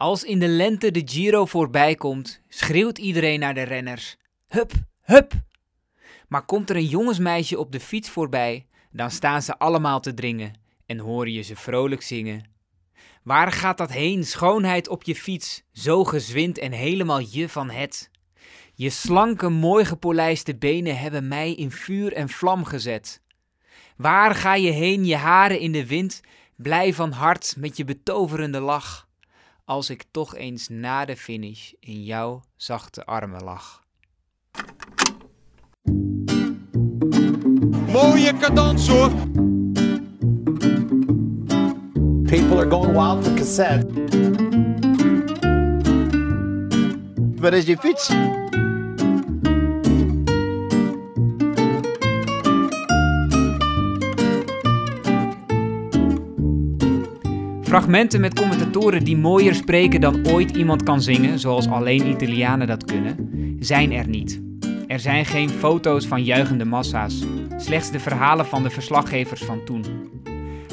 Als in de lente de Giro voorbij komt, schreeuwt iedereen naar de renners: Hup, hup! Maar komt er een jongensmeisje op de fiets voorbij, dan staan ze allemaal te dringen en hoor je ze vrolijk zingen. Waar gaat dat heen, schoonheid op je fiets, zo gezwind en helemaal je van het? Je slanke, mooi gepolijste benen hebben mij in vuur en vlam gezet. Waar ga je heen, je haren in de wind, blij van hart met je betoverende lach, als ik toch eens na de finish in jouw zachte armen lag. Mooie cadans hoor. People are going wild for cassette. Waar is je fiets? Fragmenten met commentatoren die mooier spreken dan ooit iemand kan zingen, zoals alleen Italianen dat kunnen, zijn er niet. Er zijn geen foto's van juichende massa's, slechts de verhalen van de verslaggevers van toen.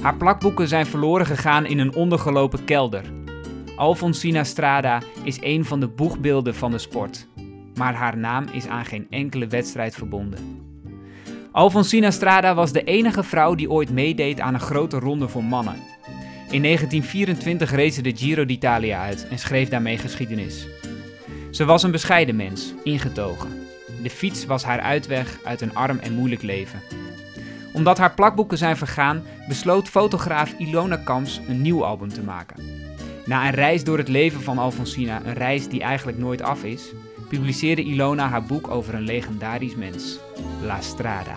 Haar plakboeken zijn verloren gegaan in een ondergelopen kelder. Alfonsina Strada is een van de boegbeelden van de sport, maar haar naam is aan geen enkele wedstrijd verbonden. Alfonsina Strada was de enige vrouw die ooit meedeed aan een grote ronde voor mannen. In 1924 reed ze de Giro d'Italia uit en schreef daarmee geschiedenis. Ze was een bescheiden mens, ingetogen. De fiets was haar uitweg uit een arm en moeilijk leven. Omdat haar plakboeken zijn vergaan, besloot fotograaf Ilona Kamps een nieuw album te maken. Na een reis door het leven van Alfonsina, een reis die eigenlijk nooit af is, publiceerde Ilona haar boek over een legendarisch mens, La Strada.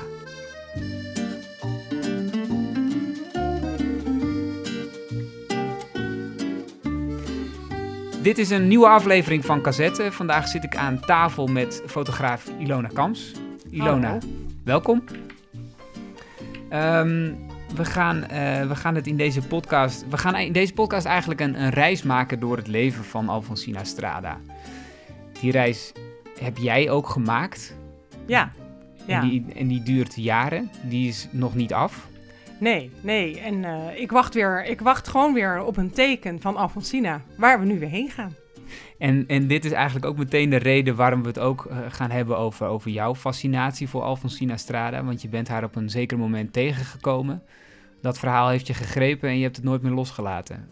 Dit is een nieuwe aflevering van Cassette. Vandaag zit ik aan tafel met fotograaf Ilona Kams. Ilona, Hallo. welkom. Ehm, we, gaan, eh, we gaan het in deze podcast. We gaan in deze podcast eigenlijk een, een reis maken door het leven van Alfonsina Strada. Die reis heb jij ook gemaakt. Ja, ja. En, die, en die duurt jaren. Die is nog niet af. Nee, nee. En eh, ik, wacht weer, ik wacht gewoon weer op een teken van Alfonsina, waar we nu weer heen gaan. En, en dit is eigenlijk ook meteen de reden waarom we het ook eh, gaan hebben over, over jouw fascinatie voor Alfonsina Strada. Want je bent haar op een zeker moment tegengekomen. Dat verhaal heeft je gegrepen en je hebt het nooit meer losgelaten.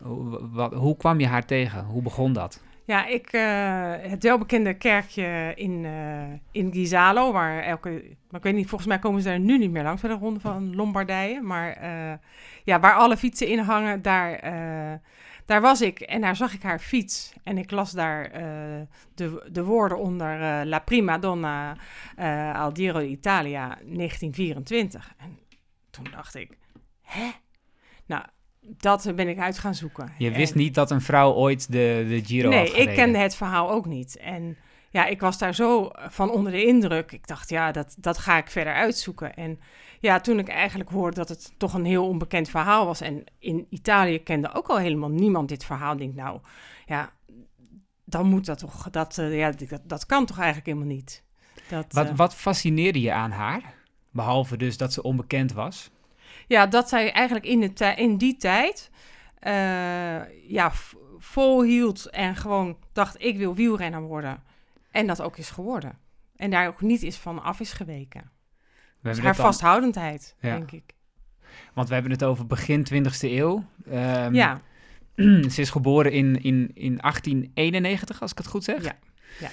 Wat, hoe kwam je haar tegen? Hoe begon dat? Ja, ik, eh, het welbekende kerkje in, eh in Ghisalo, waar elke, maar ik weet niet, volgens mij komen ze daar nu niet meer langs bij de Ronde van Lombardije. Maar eh, ja, waar alle fietsen in hangen, daar, daar was ik en daar zag ik haar fiets. En ik las daar de, de woorden onder La Prima Donna al Giro d'Italia 1924. En toen dacht ik, hè? Nou, dat ben ik uit gaan zoeken. Je En- wist niet dat een vrouw ooit de, de Giro Nee, had gereden. ik kende het verhaal ook niet. En ja, ik was daar zo van onder de indruk. Ik dacht, ja, dat, dat ga ik verder uitzoeken. En ja, toen ik eigenlijk hoorde dat het toch een heel onbekend verhaal was. En in Italië kende ook al helemaal niemand dit verhaal. Ik denk, nou, ja, dan moet dat toch, dat, eh, ja, dat, dat kan toch eigenlijk helemaal niet. Dat, Wat, eh, wat fascineerde je aan haar? Behalve dus dat ze onbekend was. Ja, dat zij eigenlijk in, de in die tijd eh, ja, volhield en gewoon dacht, ik wil wielrenner worden. En dat ook is geworden. En daar ook niet is van af is geweken. Dus haar vasthoudendheid, Ja. denk ik. Want we hebben het over begin 20e eeuw. Ehm, ja, ze is geboren in, in, in 1891, als ik het goed zeg. Ja, ja.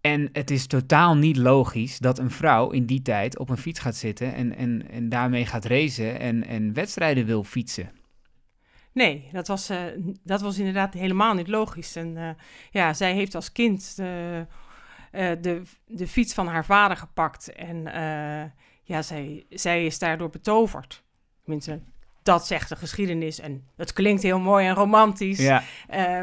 En het is totaal niet logisch dat een vrouw in die tijd op een fiets gaat zitten en, en, en daarmee gaat racen en, en wedstrijden wil fietsen. nee, dat was, eh, dat was inderdaad helemaal niet logisch. En eh, ja, zij heeft als kind de, eh, de, de fiets van haar vader gepakt. En ja, zij, zij is daardoor betoverd. Tenminste, dat zegt de geschiedenis. En het klinkt heel mooi en romantisch. Ja,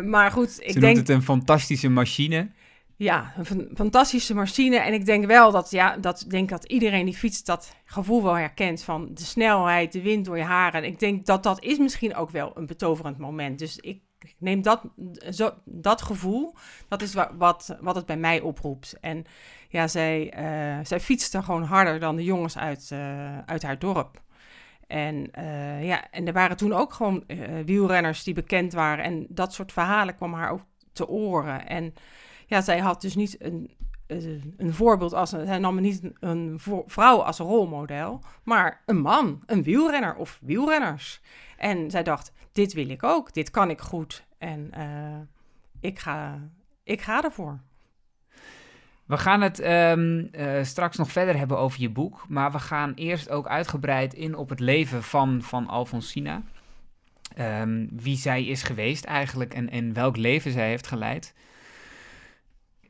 maar goed, ze ik noemt denk... het een fantastische machine. Ja, een fan- fantastische machine. En ik denk wel dat, ja, dat, denk dat iedereen die fietst dat gevoel wel herkent van de snelheid, de wind door je haren. En ik denk dat dat is misschien ook wel een betoverend moment. Dus ik neem dat, zo, dat gevoel, dat is wa- wat, wat het bij mij oproept. En ja, zij, eh zij fietste gewoon harder dan de jongens uit, eh, uit haar dorp. En, eh, ja, en er waren toen ook gewoon wielrenners die bekend waren. En dat soort verhalen kwam haar ook te oren. En ja, zij had dus niet een, een, een voorbeeld als een, nam niet een, vrouw als rolmodel, maar een man, een wielrenner of wielrenners. En zij dacht, dit wil ik ook, dit kan ik goed en eh, ik, ga, ik ga ervoor. We gaan het ehm, eh, straks nog verder hebben over je boek, maar we gaan eerst ook uitgebreid in op het leven van, van Alfonsina. Ehm, wie zij is geweest eigenlijk en, en welk leven zij heeft geleid.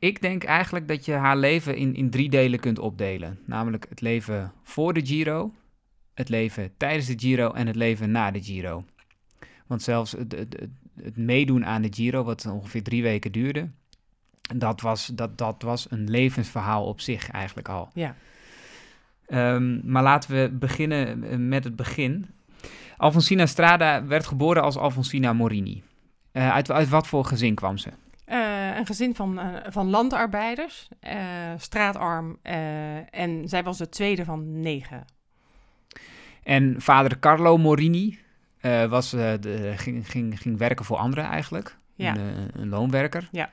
Ik denk eigenlijk dat je haar leven in, in drie delen kunt opdelen. Namelijk het leven voor de Giro, het leven tijdens de Giro en het leven na de Giro. Want zelfs het, het, het, meedoen aan de Giro, wat ongeveer drie weken duurde, dat was, dat, dat was een levensverhaal op zich eigenlijk al. Ja. Ehm, maar laten we beginnen eh, met het begin. Alfonsina Strada werd geboren als Alfonsina Morini. Eh, uit, uit wat voor gezin kwam ze? Eh, een gezin van, eh, van landarbeiders, eh, straatarm. en zij was de tweede van negen. En vader Carlo Morini was, de, ging, ging, ging werken voor anderen eigenlijk. Ja. Een, een loonwerker. Ja.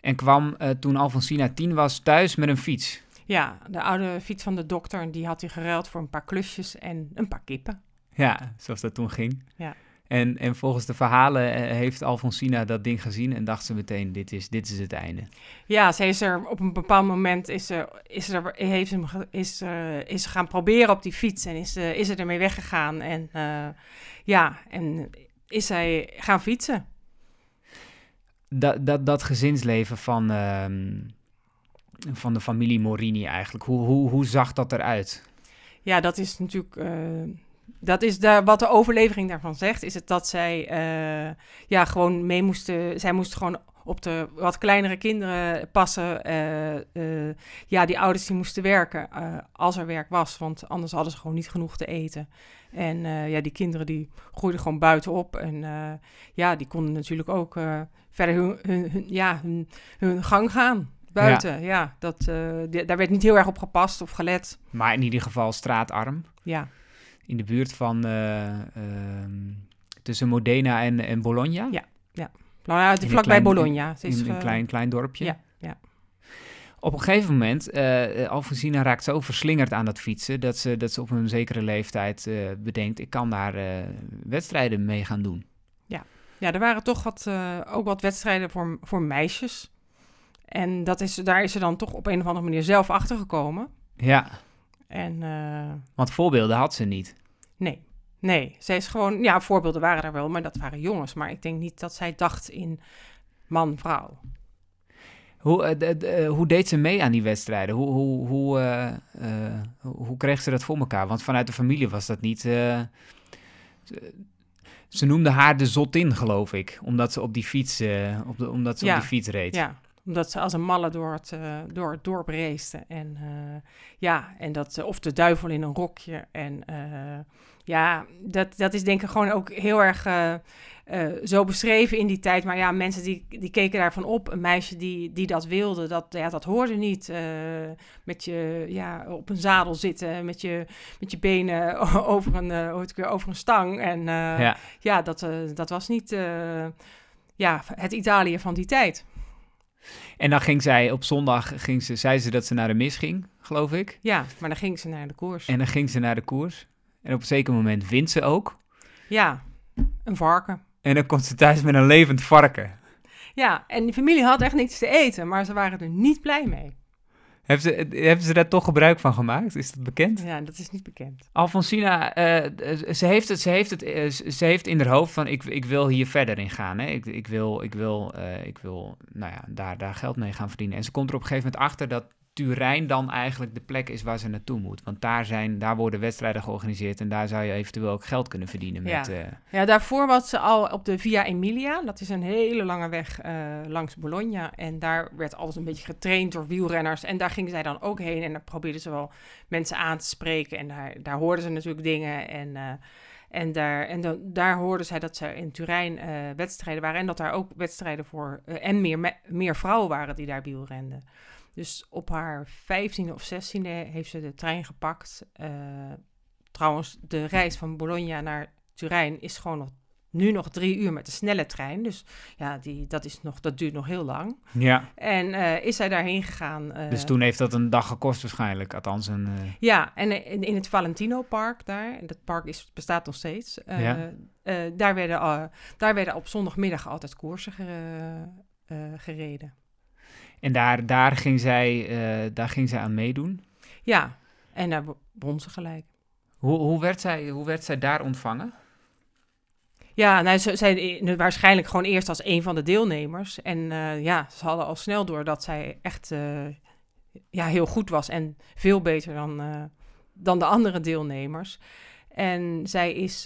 En kwam toen Alfonsina tien was thuis met een fiets. Ja, de oude fiets van de dokter, en die had hij geruild voor een paar klusjes en een paar kippen. Ja, zoals dat toen ging. Ja. En, en volgens de verhalen eh, heeft Alfonsina dat ding gezien en dacht ze meteen, dit is, dit is het einde. Ja, ze is er op een bepaald moment is ze, is er, heeft hem is, eh, is gaan proberen op die fiets en is, ze is ze ermee weggegaan. En eh, ja, en is zij gaan fietsen. Dat, dat, dat gezinsleven van, ehm, van de familie Morini eigenlijk, hoe, hoe, hoe zag dat eruit? Ja, dat is natuurlijk. Dat is de, wat de overlevering daarvan zegt. Is het dat zij eh, ja, gewoon mee moesten. Zij moesten gewoon op de wat kleinere kinderen passen. eh, eh, ja, die ouders die moesten werken. als er werk was. Want anders hadden ze gewoon niet genoeg te eten. En ja, die kinderen die groeiden gewoon buiten op. En ja, die konden natuurlijk ook verder hun, hun, hun- ja, hun, hun gang gaan. Buiten, ja. dat, daar werd niet heel erg op gepast of gelet. Maar in ieder geval straatarm, Ja, in de buurt van eh, ehm, tussen Modena en, en Bologna. Ja. nou ja, In een vlakbij klein- Bologna. Het is, in een eh, klein, klein dorpje. ja, ja. Op een gegeven moment, eh, Alfonsina raakt zo verslingerd aan dat fietsen, dat ze, dat ze op een zekere leeftijd bedenkt, ik kan daar wedstrijden mee gaan doen. Ja, er waren toch wat, ook wat wedstrijden voor, voor meisjes. En dat is, daar is ze dan toch op een of andere manier zelf achter gekomen. Ja, En eh, want voorbeelden had ze niet. nee, nee. Zij is gewoon, ja, voorbeelden waren er wel, maar dat waren jongens. Maar ik denk niet dat zij dacht in man, vrouw. Hoe, eh, eh, hoe deed ze mee aan die wedstrijden? Hoe, hoe, hoe, hoe kreeg ze dat voor elkaar? Want vanuit de familie was dat niet... ze, noemde haar de zotin, geloof ik. Omdat ze op die fiets, op de, omdat ze Ja, op die fiets reed. Ja, omdat ze als een malle door het, eh, door het dorp reisde. En eh, ja, en dat, ze- of de duivel in een rokje. En eh, ja, dat, dat is denk ik gewoon ook heel erg eh, eh, zo beschreven in die tijd. Maar ja, mensen die, die keken daarvan op. Een meisje die, die dat wilde, dat, ja, dat hoorde niet. eh, met je ja, op een zadel zitten, met je, met je benen over een, eh, over een stang. En eh, Ja. ja, dat, eh, dat was niet eh, ja, het Italië van die tijd. En dan ging zij op zondag, ging ze, zei ze dat ze naar de mis ging, geloof ik. Ja, maar dan ging ze naar de koers. En dan ging ze naar de koers. En op een zeker moment wint ze ook. Ja, een varken. En dan komt ze thuis met een levend varken. Ja, en die familie had echt niets te eten, maar ze waren er niet blij mee. Hebben ze, hebben ze daar toch gebruik van gemaakt? Is dat bekend? Ja, dat is niet bekend. Alfonsina, eh, ze, heeft het, ze, heeft het, eh, ze heeft in haar hoofd van ik, ik wil hier verder in gaan. Hè? Ik, ik wil, ik wil, eh, ik wil nou ja, daar, daar geld mee gaan verdienen. En ze komt er op een gegeven moment achter dat Turijn dan eigenlijk de plek is waar ze naartoe moet. Want daar, zijn, daar worden wedstrijden georganiseerd en daar zou je eventueel ook geld kunnen verdienen. Met, Ja. eh, Ja, daarvoor was ze al op de Via Emilia. Dat is een hele lange weg eh, langs Bologna. En daar werd alles een beetje getraind door wielrenners. En daar ging zij dan ook heen. En daar probeerden ze wel mensen aan te spreken. En daar, daar hoorden ze natuurlijk dingen. En, eh, en, daar, en dan, daar hoorden zij dat ze in Turijn wedstrijden waren. En dat daar ook wedstrijden voor... en meer, me- meer vrouwen waren die daar wielrenden. Dus op haar vijftiende of zestiende heeft ze de trein gepakt. Eh, trouwens, de reis van Bologna naar Turijn is gewoon nog nu nog drie uur met de snelle trein. Dus ja, die, dat, is nog, dat duurt nog heel lang. Ja, En eh, is hij daarheen gegaan. eh, dus toen heeft dat een dag gekost waarschijnlijk. Althans een... Ja, en in, in het Valentino Park daar, dat park is, bestaat nog steeds, Ja. daar, werden, daar werden op zondagmiddag altijd koersen ge- gereden. En daar, daar, ging zij, eh, daar ging zij aan meedoen. Ja, en daar won ze gelijk. Hoe, hoe, werd zij, hoe werd zij daar ontvangen? Ja, nou, ze zijn nu waarschijnlijk gewoon eerst als een van de deelnemers. En eh, ja, ze hadden al snel door dat zij echt eh, ja, heel goed was en veel beter dan, dan de andere deelnemers. En zij is,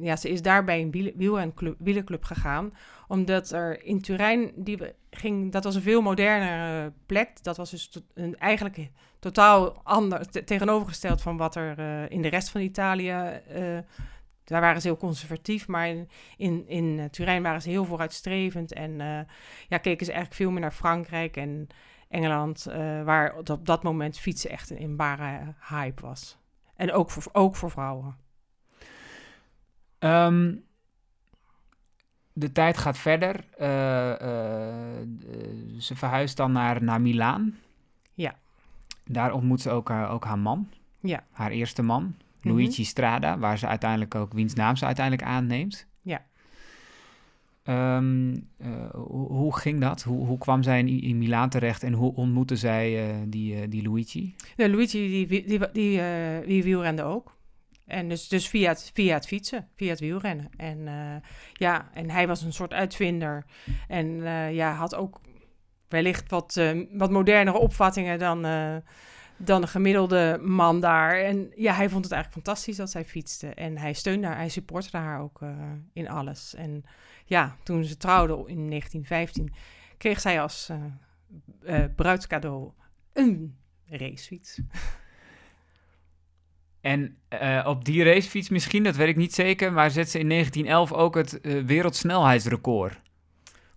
ja, ze is daar bij een wiel- wielrenclub- wielerclub gegaan, omdat er in Turijn, die ging, dat was een veel modernere plek. Dat was dus een, eigenlijk totaal ander, te- tegenovergesteld van wat er eh, in de rest van Italië eh, daar waren ze heel conservatief, maar in, in, in eh, Turijn waren ze heel vooruitstrevend. En ja, keken ze eigenlijk veel meer naar Frankrijk en Engeland, waar op dat moment fietsen echt een inbare hype was. En ook voor, ook voor vrouwen. Ehm, de tijd gaat verder. Eh, eh, eh, ze verhuist dan naar, naar Milaan. Ja. Daar ontmoet ze ook, haar- ook haar man. Ja. Haar eerste man, Mhm. Luigi Strada, waar ze uiteindelijk ook, wiens naam ze uiteindelijk aanneemt. Ja. Ehm, eh, hoe, hoe ging dat? Hoe, hoe kwam zij in, in Milaan terecht en hoe ontmoette zij eh, die, eh, die Luigi? Ja, Luigi die, die, die, die, eh, die wielrende ook. En dus, dus via, het, via het fietsen, via het wielrennen. En eh, ja, en hij was een soort uitvinder. En eh, ja, had ook wellicht wat, eh, wat modernere opvattingen dan, dan de gemiddelde man daar. En ja, hij vond het eigenlijk fantastisch dat zij fietste. En hij steunde haar, hij supporterde haar ook in alles. En ja, toen ze trouwden in 1915, kreeg zij als bruidscadeau een racefiets. En eh, op die racefiets misschien, dat weet ik niet zeker, maar zet ze in 1911 ook het eh, wereldsnelheidsrecord.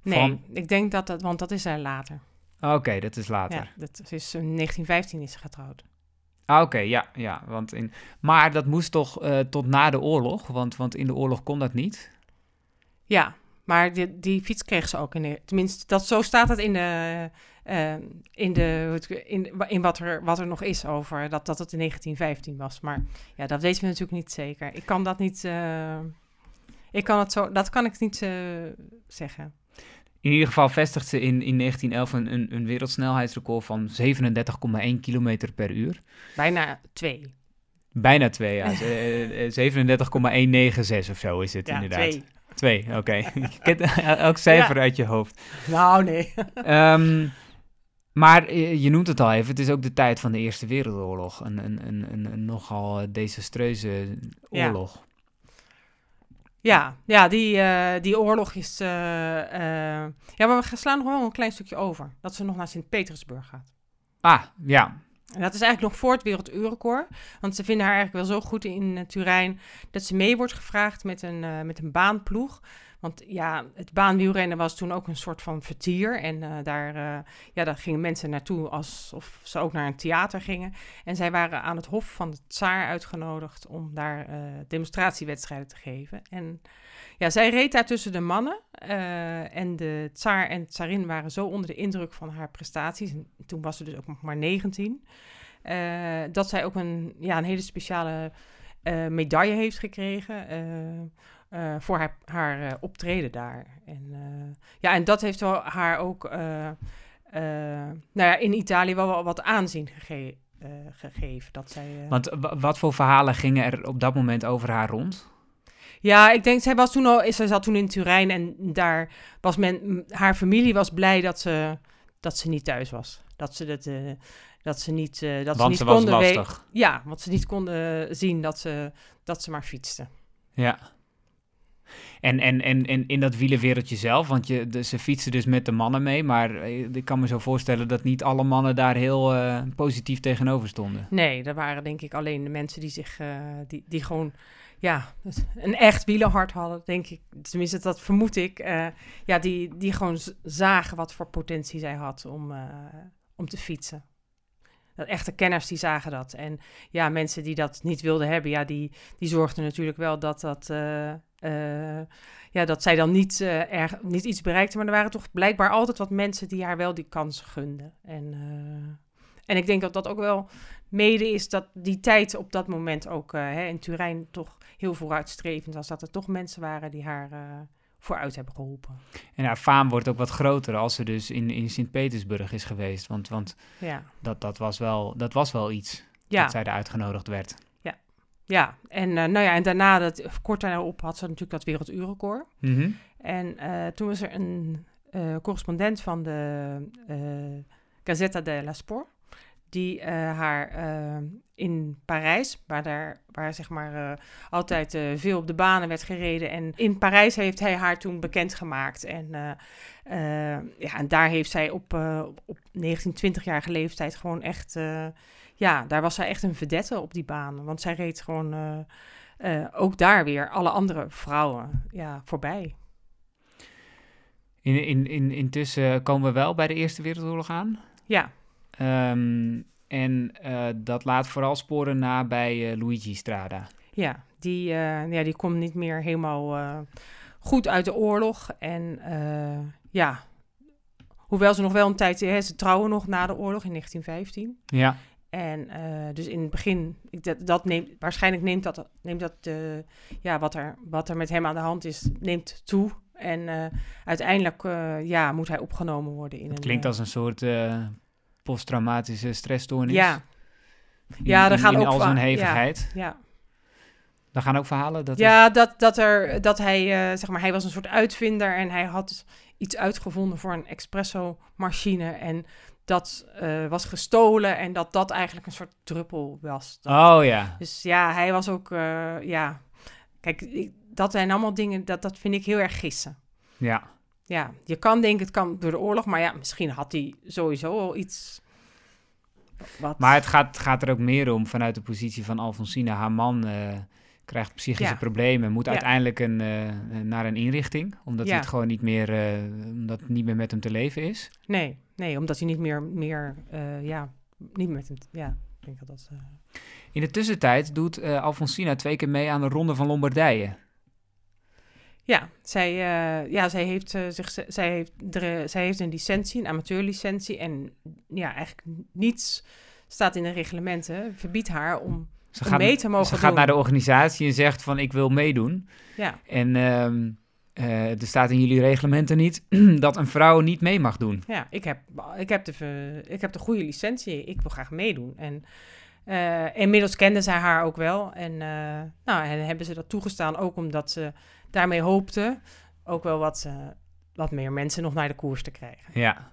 Nee, Van- ik denk dat dat, want dat is er later. Oké, dat is later. Ja, dat is in 1915 is ze getrouwd. Ah, Oké, ja, ja. Want in... Maar dat moest toch eh, tot na de oorlog, want, want in de oorlog kon dat niet. Ja, maar die, die fiets kreeg ze ook in de, tenminste, dat, zo staat het in de, eh, in, de, in, in wat, er, wat er nog is over dat, dat het in 1915 was. Maar ja, dat weten we natuurlijk niet zeker. Ik kan dat niet, eh, ik kan het zo, dat kan ik niet eh, zeggen. In ieder geval vestigt ze in, in 1911 een, een, een wereldsnelheidsrecord van 37,1 kilometer per uur. Bijna twee. Bijna twee, ja. Eh, eh, 37,196 of zo is het Ja, inderdaad. twee. Twee, oké. Elk cijfer Ja. uit je hoofd. Nou, nee. Ehm, maar eh, je noemt het al even, het is ook de tijd van de Eerste Wereldoorlog. Een, een, een, een, nogal eh, desastreuze Ja. oorlog. Ja, ja die, eh, die oorlog is. eh, eh, ja, maar we gaan slaan nog wel een klein stukje over. Dat ze nog naar Sint-Petersburg gaat. Ah, ja. En dat is eigenlijk nog voor het werelduurrecord. Want ze vinden haar eigenlijk wel zo goed in Turijn dat ze mee wordt gevraagd met een, met een baanploeg. Want ja, het baanwielrennen was toen ook een soort van vertier. En uh, daar, ja, daar gingen mensen naartoe alsof ze ook naar een theater gingen. En zij waren aan het hof van de tsaar uitgenodigd om daar uh, demonstratiewedstrijden te geven. En ja, zij reed daar tussen de mannen. En de tsaar en tsarin waren zo onder de indruk van haar prestaties. En toen was ze dus ook nog maar 19. Uh, dat zij ook een, ja, een hele speciale medaille heeft gekregen. Uh, voor haar, haar optreden daar. En, ja, en dat heeft wel haar ook nou ja, in Italië wel wat aanzien gegeven. gegeven dat zij, Want wat voor verhalen gingen er op dat moment over haar rond? Ja, ik denk, zij was toen al, zij zat toen in Turijn en daar was men, haar familie was blij dat ze, dat ze niet thuis was. Dat ze dat, dat ze niet, dat want ze ze niet was konden lastig. Ja, want ze niet konden zien dat ze, dat ze maar fietste. Ja. En, en, en, en in dat wielenwereldje zelf, want je, ze fietsen dus met de mannen mee, maar eh, ik kan me zo voorstellen dat niet alle mannen daar heel uh, positief tegenover stonden. Nee, er waren denk ik alleen de mensen die zich, uh, die, die gewoon ja, een echt wielenhart hadden, denk ik. Tenminste, dat vermoed ik. Ja, die, die gewoon zagen wat voor potentie zij had om, om te fietsen. Dat echte kenners die zagen dat. En ja, mensen die dat niet wilden hebben, ja, die, die zorgden natuurlijk wel dat dat uh, ja, dat zij dan niet, eh, erg, niet iets bereikte. Maar er waren toch blijkbaar altijd wat mensen die haar wel die kans gunden. En, eh, en ik denk dat dat ook wel mede is dat die tijd op dat moment ook hè, in Turijn toch heel vooruitstrevend was. Dat er toch mensen waren die haar vooruit hebben geholpen. En haar faam wordt ook wat groter als ze dus in, in Sint-Petersburg is geweest. Want, want Ja, dat, dat, was wel, dat was wel iets ja, dat zij er uitgenodigd werd. Ja. En, eh, nou ja, en daarna, dat, kort daarop, had ze natuurlijk dat werelduurrecord. Mhm. En eh, toen was er een eh, correspondent van de Gazzetta della Sport, die haar in Parijs, waar, daar, waar zeg maar altijd veel op de banen werd gereden. En in Parijs heeft hij haar toen bekendgemaakt. En, ja, en daar heeft zij op, op 19, 20-jarige leeftijd gewoon echt... ja, daar was zij echt een vedette op die banen. Want zij reed gewoon eh, eh, ook daar weer alle andere vrouwen ja, voorbij. In, in, in, intussen komen we wel bij de Eerste Wereldoorlog aan. Ja, Ehm, en eh, dat laat vooral sporen na bij Luigi Strada. Ja, die, ja, die komt niet meer helemaal goed uit de oorlog. En ja, hoewel ze nog wel een tijd... Hè, ze trouwen nog na de oorlog in 1915. Ja, En eh, dus in het begin, ik, dat, dat neemt, waarschijnlijk neemt dat, neemt dat eh, ja, wat, er, wat er met hem aan de hand is, neemt toe. En eh, uiteindelijk ja, moet hij opgenomen worden in het een... klinkt als een soort posttraumatische stressstoornis. Ja, In, Ja, er gaan in ook al zijn va- ja. hevigheid. ja. Daar gaan ook verhalen. Dat ja, dat, dat, er, dat hij, zeg maar, hij was een soort uitvinder en hij had iets uitgevonden voor een espresso-machine. En dat eh, was gestolen en dat dat eigenlijk een soort druppel was. Oh ja. Dus ja, hij was ook, eh, ja... Kijk, ik- dat zijn allemaal dingen, dat, dat vind ik heel erg gissen. Ja. Ja, je kan denken, het kan door de oorlog, maar ja, misschien had hij sowieso al iets... Wat... Maar het gaat, gaat er ook meer om vanuit de positie van Alfonsine. Haar man eh, krijgt psychische Ja. problemen, moet Ja. uiteindelijk een, naar een inrichting, omdat Ja. hij het gewoon niet meer, omdat het niet meer met hem te leven is. Nee, nee, omdat hij niet meer, meer eh, ja, niet met hem... Ja, ik denk dat dat... eh, In de tussentijd doet eh Alfonsina twee keer mee aan de Ronde van Lombardije. Ja, zij, ja, zij, heeft, zich, zij, heeft, zij heeft een licentie, een amateurlicentie. En ja, eigenlijk niets staat in de reglementen, verbiedt haar om, Ze om gaat, mee te mogen ze doen. gaat naar de organisatie en zegt van ik wil meedoen. Ja, En ehm, eh, er staat in jullie reglementen niet dat een vrouw niet mee mag doen. ja ik, heb, ik, heb de, ik heb de goede licentie, ik wil graag meedoen. En eh, inmiddels kenden zij haar ook wel. En, eh, nou, en hebben ze dat toegestaan, ook omdat ze daarmee hoopte ook wel wat, wat meer mensen nog naar de koers te krijgen. Ja.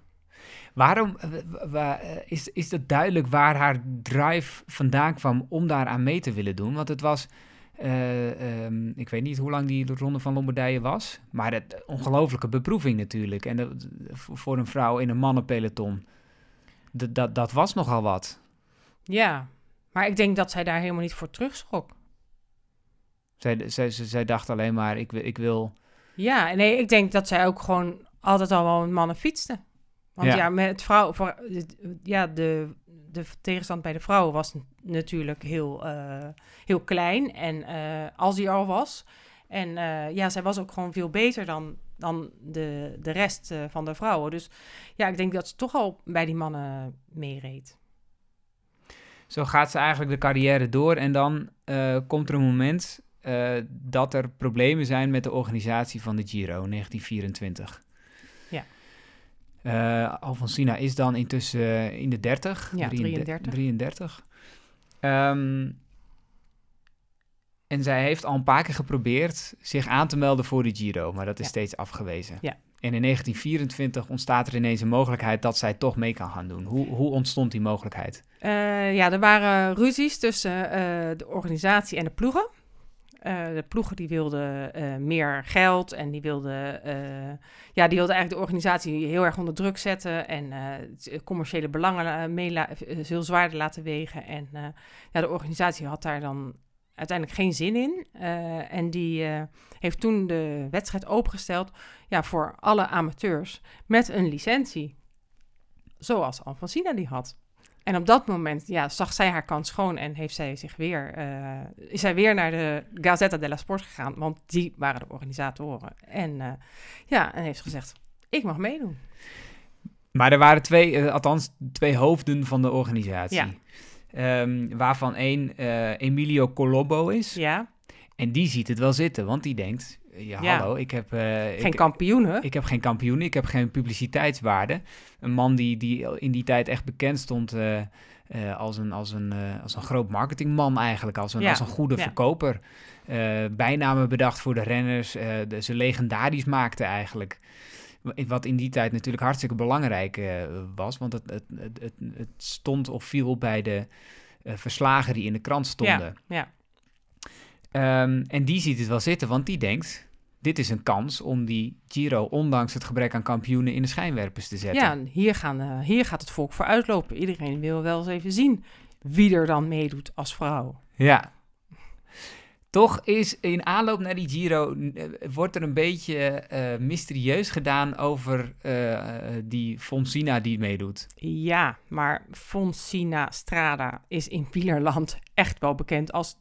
Waarom wa- wa- is, is het duidelijk waar haar drive vandaan kwam om daar aan mee te willen doen? Want het was, ik weet niet hoe lang die ronde van Lombardije was, maar het ongelofelijke beproeving natuurlijk. En dat, voor een vrouw in een mannenpeloton, dat, dat, dat was nogal wat. Ja, maar ik denk dat zij daar helemaal niet voor terugschrok. Zij, zij, zij, zij dacht alleen maar, ik, wil- ik wil... Ja, nee, ik denk dat zij ook gewoon altijd al wel met mannen fietste. Want Ja. ja, met vrouw, voor, ja, de, de tegenstand bij de vrouwen was natuurlijk heel, eh, heel klein. En eh, als die al was. En eh, ja, zij was ook gewoon veel beter dan, dan de, de rest van de vrouwen. Dus ja, ik denk dat ze toch al bij die mannen meereed. Zo gaat ze eigenlijk de carrière door en dan komt er een moment dat er problemen zijn met de organisatie van de Giro 1924. Ja. Eh, Alfonsina is dan intussen eh, in de 30. Ja, 33. 33. 33. Ehm, en zij heeft al een paar keer geprobeerd zich aan te melden voor de Giro, maar dat is Ja. steeds afgewezen. Ja. En in 1924 ontstaat er ineens een mogelijkheid dat zij toch mee kan gaan doen. Hoe, hoe ontstond die mogelijkheid? Eh, ja, er waren ruzies tussen de organisatie en de ploegen. Eh, de ploegen die wilden eh, meer geld en die wilden, eh, ja, die wilden eigenlijk de organisatie heel erg onder druk zetten en commerciële belangen veel zwaarder laten wegen. En ja, de organisatie had daar dan uiteindelijk geen zin in. En die heeft toen de wedstrijd opengesteld ja, voor alle amateurs met een licentie. Zoals Alfonsina die had. En op dat moment ja, zag zij haar kans schoon en heeft zij zich weer, eh, is zij weer naar de Gazzetta della Sport gegaan, want die waren de organisatoren. En uh, ja, en heeft gezegd, ik mag meedoen. Maar er waren twee, uh, althans twee hoofden van de organisatie. Ja. Um, waarvan één Emilio Colombo is. Ja. En die ziet het wel zitten, want die denkt, ja, hallo, ik heb... Uh, geen ik, kampioenen. Ik heb geen kampioenen, ik heb geen publiciteitswaarde. Een man die, die in die tijd echt bekend stond uh, uh, als, een, als, een, als een groot marketingman eigenlijk, als een, ja. als een goede ja. verkoper. bijnamen bedacht voor de renners, de, ze legendarisch maakte eigenlijk. Wat in die tijd natuurlijk hartstikke belangrijk was, want het, het, het, het, stond of viel bij de verslagen die in de krant stonden. Ja, ja. Um, en die ziet het wel zitten, want die denkt: dit is een kans om die Giro, ondanks het gebrek aan kampioenen, in de schijnwerpers te zetten. Ja, hier, gaan, uh, hier gaat het volk voor uitlopen. Iedereen wil wel eens even zien wie er dan meedoet als vrouw. Ja. Toch is in aanloop naar die Giro, uh, wordt er een beetje uh, mysterieus gedaan over die Fonsina die meedoet. Ja, maar Fonsina Strada is in Wielerland echt wel bekend als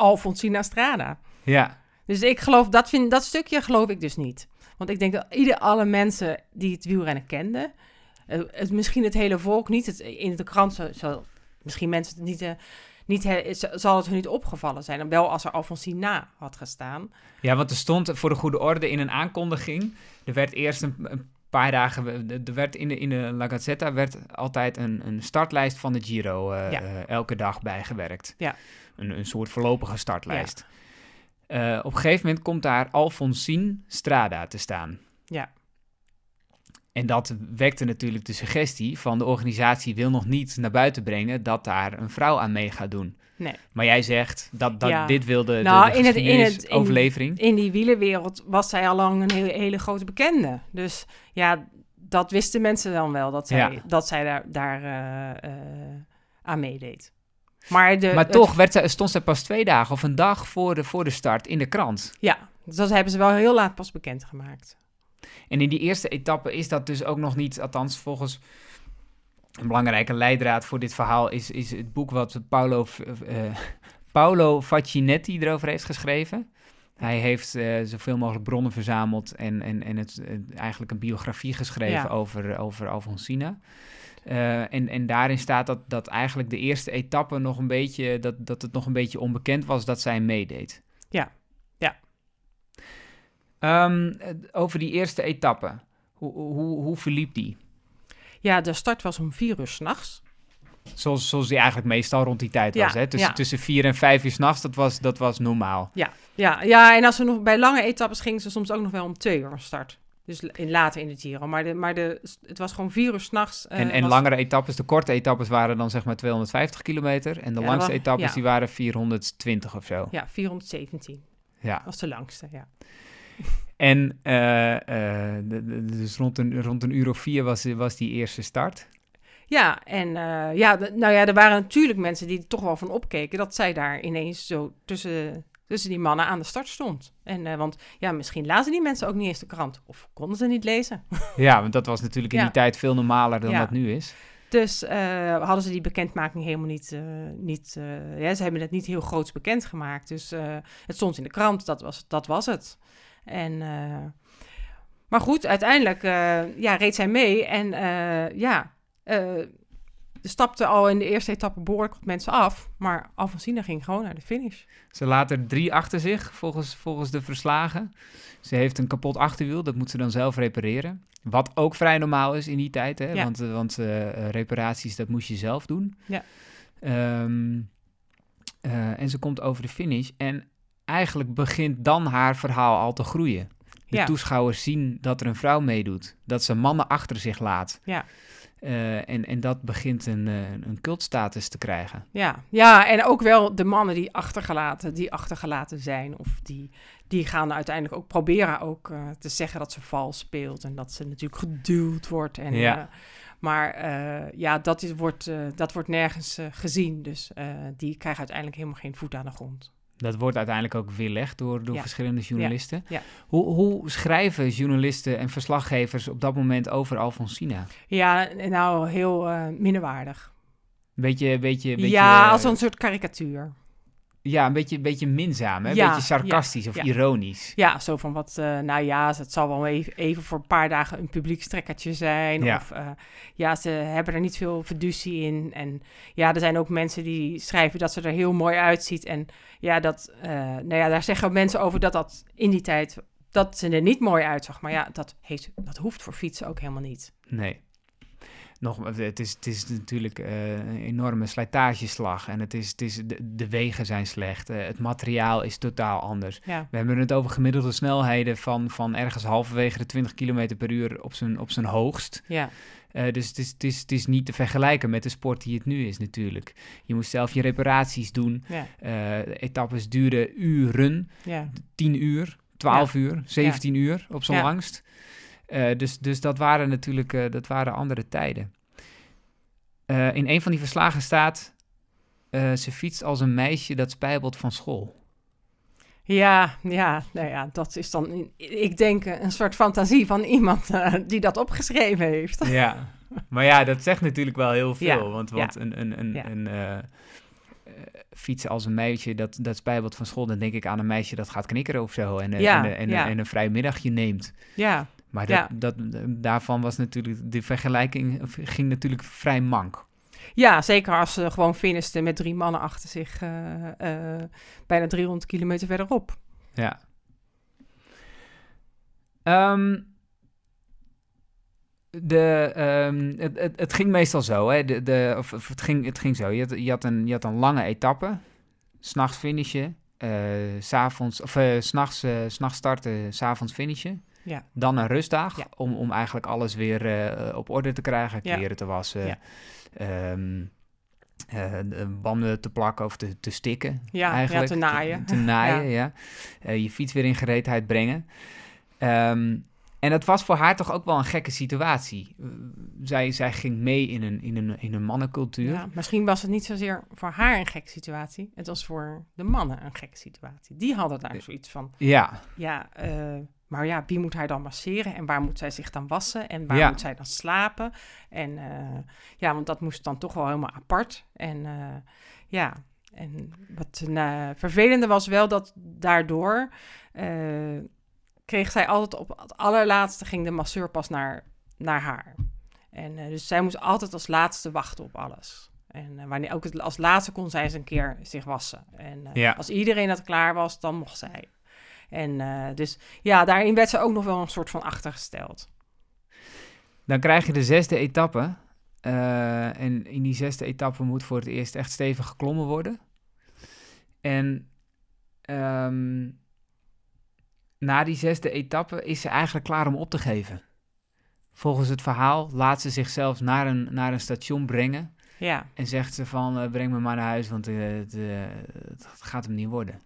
Alfonsina Strada. Ja. Dus ik geloof, dat, vind, dat stukje geloof ik dus niet. Want ik denk dat ieder, alle mensen die het wielrennen kenden, uh, het, misschien het hele volk niet, het, in de krant zal, zal misschien mensen het niet, uh, niet he, zal het hun niet opgevallen zijn. Wel als er Alfonsina had gestaan. Ja, want er stond voor de goede orde in een aankondiging, er werd eerst een, een paar dagen, er werd in de, in de La Gazzetta werd altijd een, een startlijst van de Giro uh, ja. uh, elke dag bijgewerkt. Ja. Een, een soort voorlopige startlijst. Ja. Uh, op een gegeven moment komt daar Alfonsin Strada te staan. Ja. En dat wekte natuurlijk de suggestie van de organisatie wil nog niet naar buiten brengen dat daar een vrouw aan mee gaat doen. Nee. Maar jij zegt dat, dat Ja. dit wilde Nou, de, in het- in het- in- overlevering. In die wielenwereld was zij al lang een hele, hele grote bekende. Dus ja, dat wisten mensen dan wel, dat zij, Ja. dat zij daar, daar eh, eh, aan meedeed. Maar, de, maar het- toch werd zij, stond zij pas twee dagen of een dag voor de, voor de start in de krant. ja, dus dat hebben ze wel heel laat pas bekendgemaakt. En in die eerste etappe is dat dus ook nog niet, althans volgens een belangrijke leidraad voor dit verhaal, is, is het boek wat Paolo, eh, Paolo Faccinetti erover heeft geschreven. Hij heeft eh, zoveel mogelijk bronnen verzameld en, en, en het, eigenlijk een biografie geschreven Ja. over, over Alfonsina. Eh, en, en daarin staat dat, dat eigenlijk de eerste etappe nog een beetje, dat, dat het nog een beetje onbekend was dat zij meedeed. Ja, ja. Ehm, eh, over die eerste etappe, hoe, hoe, hoe verliep die? Ja, de start was om vier uur s'nachts. Zoals, zoals die eigenlijk meestal rond die tijd Ja, was. Hè? Tussen, ja. tussen vier en vijf uur s'nachts, dat was, dat was normaal. Ja, ja, ja, en als ze nog bij lange etappes gingen ze soms ook nog wel om twee uur start. Dus in, later in de Giro. Maar, de, maar de, het was gewoon vier uur s'nachts. eh en en was- langere etappes, de korte etappes waren dan zeg maar 250 kilometer. En de Ja, langste etappes die waren 420 of zo. Ja, 417 Ja. was de langste, ja. En eh, eh, dus rond een, rond een uur of vier was, was die eerste start. Ja, en eh, ja, nou ja, er waren natuurlijk mensen die er toch wel van opkeken dat zij daar ineens zo tussen, tussen die mannen aan de start stond. En, want ja, misschien lazen die mensen ook niet eens de krant of konden ze niet lezen. Ja, want dat was natuurlijk in Ja. die tijd veel normaler dan Ja. dat nu is. Dus hadden ze die bekendmaking helemaal niet, niet ja, ze hebben het niet heel groots bekendgemaakt. Dus het stond in de krant, dat was, dat was het. En, eh, maar goed, uiteindelijk eh, ja, reed zij mee en eh, ja, stapten al in de eerste etappe behoorlijk wat mensen af. Maar Alfonsina ging gewoon naar de finish. Ze laat er drie achter zich, volgens, volgens de verslagen. Ze heeft een kapot achterwiel, dat moet ze dan zelf repareren. Wat ook vrij normaal is in die tijd, hè? Ja. want, want reparaties, dat moest je zelf doen. Ja. Ehm, eh, en ze komt over de finish en eigenlijk begint dan haar verhaal al te groeien. De Ja. toeschouwers zien dat er een vrouw meedoet, dat ze mannen achter zich laat. Ja. Eh, en, en dat begint een, eh, een cultstatus te krijgen. Ja, ja, en ook wel de mannen die achtergelaten, die achtergelaten zijn. Of die, die gaan uiteindelijk ook proberen ook eh, te zeggen dat ze vals speelt. En dat ze natuurlijk geduwd wordt. En, Ja. maar ja, dat, is, wordt, dat wordt nergens gezien. Dus die krijgen uiteindelijk helemaal geen voet aan de grond. Dat wordt uiteindelijk ook weerlegd door, door Ja. verschillende journalisten. ja. Hoe, hoe schrijven journalisten en verslaggevers op dat moment over Alfonsina? Ja, nou, heel eh minderwaardig. Beetje, beetje, beetje, ja, eh, als een soort karikatuur. Ja, een beetje, beetje minzaam, hè? Een Ja, beetje sarcastisch of ja. ironisch. Ja, zo van wat, eh, nou ja, het zal wel even, even voor een paar dagen een publiekstrekkertje zijn. Ja. Of eh, ja, ze hebben er niet veel fiducie in. En ja, er zijn ook mensen die schrijven dat ze er heel mooi uitziet. En ja, dat, eh, nou ja, daar zeggen mensen over dat dat in die tijd, dat ze er niet mooi uitzag. Maar ja, dat, heeft, dat hoeft voor fietsen ook helemaal niet. Nee. Nog, het, is, het is natuurlijk eh, een enorme slijtageslag en het is, het is, de, de wegen zijn slecht. Eh, het materiaal is totaal anders. Ja, We hebben het over gemiddelde snelheden van, van ergens halverwege de 20 km per uur op zijn, op zijn hoogst. ja, Eh, dus het is, het, is, het is niet te vergelijken met de sport die het nu is natuurlijk. Je moet zelf je reparaties doen. ja, etappes duren uren, ja. 10 uur, 12 uur, 17 uur op zijn langst. Eh, dus, dus dat waren natuurlijk eh, dat waren andere tijden. Eh, in een van die verslagen staat... ze fietst als een meisje dat spijbelt van school. Ja, ja, nou ja, dat is dan, ik denk, een soort fantasie van iemand die dat opgeschreven heeft. Ja, maar ja, dat zegt natuurlijk wel heel veel. Ja, want ja. want een, een, een, Ja. een fietsen als een meisje dat, dat spijbelt van school... dan denk ik aan een meisje dat gaat knikkeren of zo... en, Ja, en, en, ja. en een vrij middagje neemt. Ja, Maar dat, Ja. dat, daarvan was natuurlijk... de vergelijking ging natuurlijk vrij mank. Ja, zeker als ze gewoon finisten met drie mannen achter zich eh, eh, bijna 300 kilometer verderop. Ja. Ehm, de, ehm, het, het, het ging meestal zo, hè? De, de, of, of het, ging, het ging zo. Je had, je had, een, je had een lange etappe, s'nachts finishen, eh, s avonds, of s'nachts, s'nachts starten, s'avonds finishen. Ja. Dan een rustdag, Ja. om, om eigenlijk alles weer eh, op orde te krijgen, Ja. kleren te wassen, Ja. ehm, eh, banden te plakken of te, te stikken. Ja, ja, eigenlijk. te naaien. Te, naaien, ja. Eh, je fiets weer in gereedheid brengen. Ehm, en dat was voor haar toch ook wel een gekke situatie. Zij, zij ging mee in een, in een, in een mannencultuur. Ja, misschien was het niet zozeer voor haar een gekke situatie. Het was voor de mannen een gekke situatie. Die hadden daar zoiets van, Ja, ja, maar ja, wie moet hij dan masseren? En waar moet zij zich dan wassen? En waar Ja. moet zij dan slapen? En eh, ja, want dat moest dan toch wel helemaal apart. En eh, ja, en wat uh, vervelende was wel dat daardoor kreeg zij altijd op het allerlaatste ging de masseur pas naar, naar haar. En dus zij moest altijd als laatste wachten op alles. En wanneer ook als laatste kon zij eens een keer zich wassen. En Ja. als iedereen dat klaar was, dan mocht zij. En uh, dus ja, daarin werd ze ook nog wel een soort van achtergesteld. dan krijg je de zesde etappe. Eh, en in die zesde etappe moet voor het eerst echt stevig geklommen worden. En ehm, na die zesde etappe is ze eigenlijk klaar om op te geven. Volgens het verhaal laat ze zichzelf naar een, naar een station brengen. Ja. En zegt ze van, uh, breng me maar naar huis, want uh, het, uh, het, gaat hem niet worden.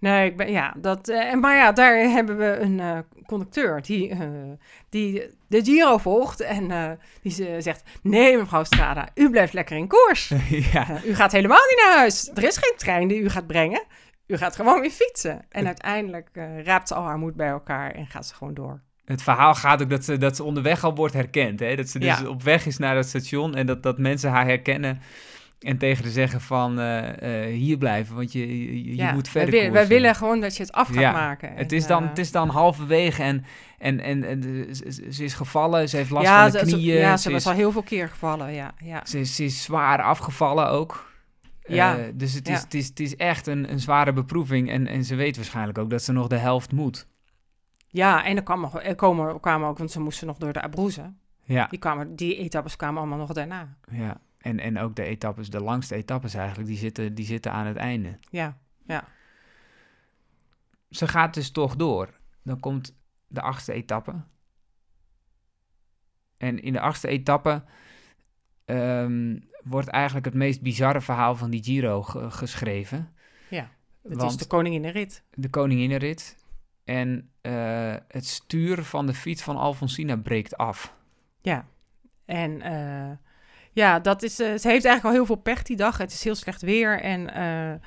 Nee, ik ben, ja, dat, uh, maar ja, daar hebben we een uh, conducteur die, uh, die de Giro volgt en die zegt, nee mevrouw Strada, u blijft lekker in koers. ja. u gaat helemaal niet naar huis. Er is geen trein die u gaat brengen. U gaat gewoon weer fietsen. En uiteindelijk raapt ze al haar moed bij elkaar en gaat ze gewoon door. Het verhaal gaat ook dat ze, dat ze onderweg al wordt herkend. Hè? Dat ze dus Ja. op weg is naar het station en dat, dat mensen haar herkennen. En tegen haar zeggen van uh, uh, hier blijven, want je, je, moet verder wij, wij willen gewoon dat je het af gaat Ja, maken. Het is, dan, eh, het is dan halverwege en, en, en, en ze, ze is gevallen, ze heeft last ja, van de ze- knieën. ja, ze, ze was is, al heel veel keer gevallen, ja. ja. ze, is, ze is zwaar afgevallen ook. Ja, Eh, dus het is, het, is, het is echt een, een zware beproeving en, en ze weet waarschijnlijk ook dat ze nog de helft moet. Ja, en er kwamen, er komen, kwamen ook, want ze moesten nog door de Abruzzen. Ja, Die, kwamen, die etappes kwamen allemaal nog daarna. ja. En, en ook de etappes, de langste etappes eigenlijk, die zitten, die zitten aan het einde. Ja, ja, Ze gaat dus toch door. Dan komt de achtste etappe. En in de achtste etappe ehm, wordt eigenlijk het meest bizarre verhaal van die Giro ge- geschreven. ja. Het is de koningin in de rit. de koninginnenrit en eh, het stuur van de fiets van Alfonsina breekt af. Ja. En eh, ja, dat is, eh, ze heeft eigenlijk al heel veel pech die dag. Het is heel slecht weer en eh,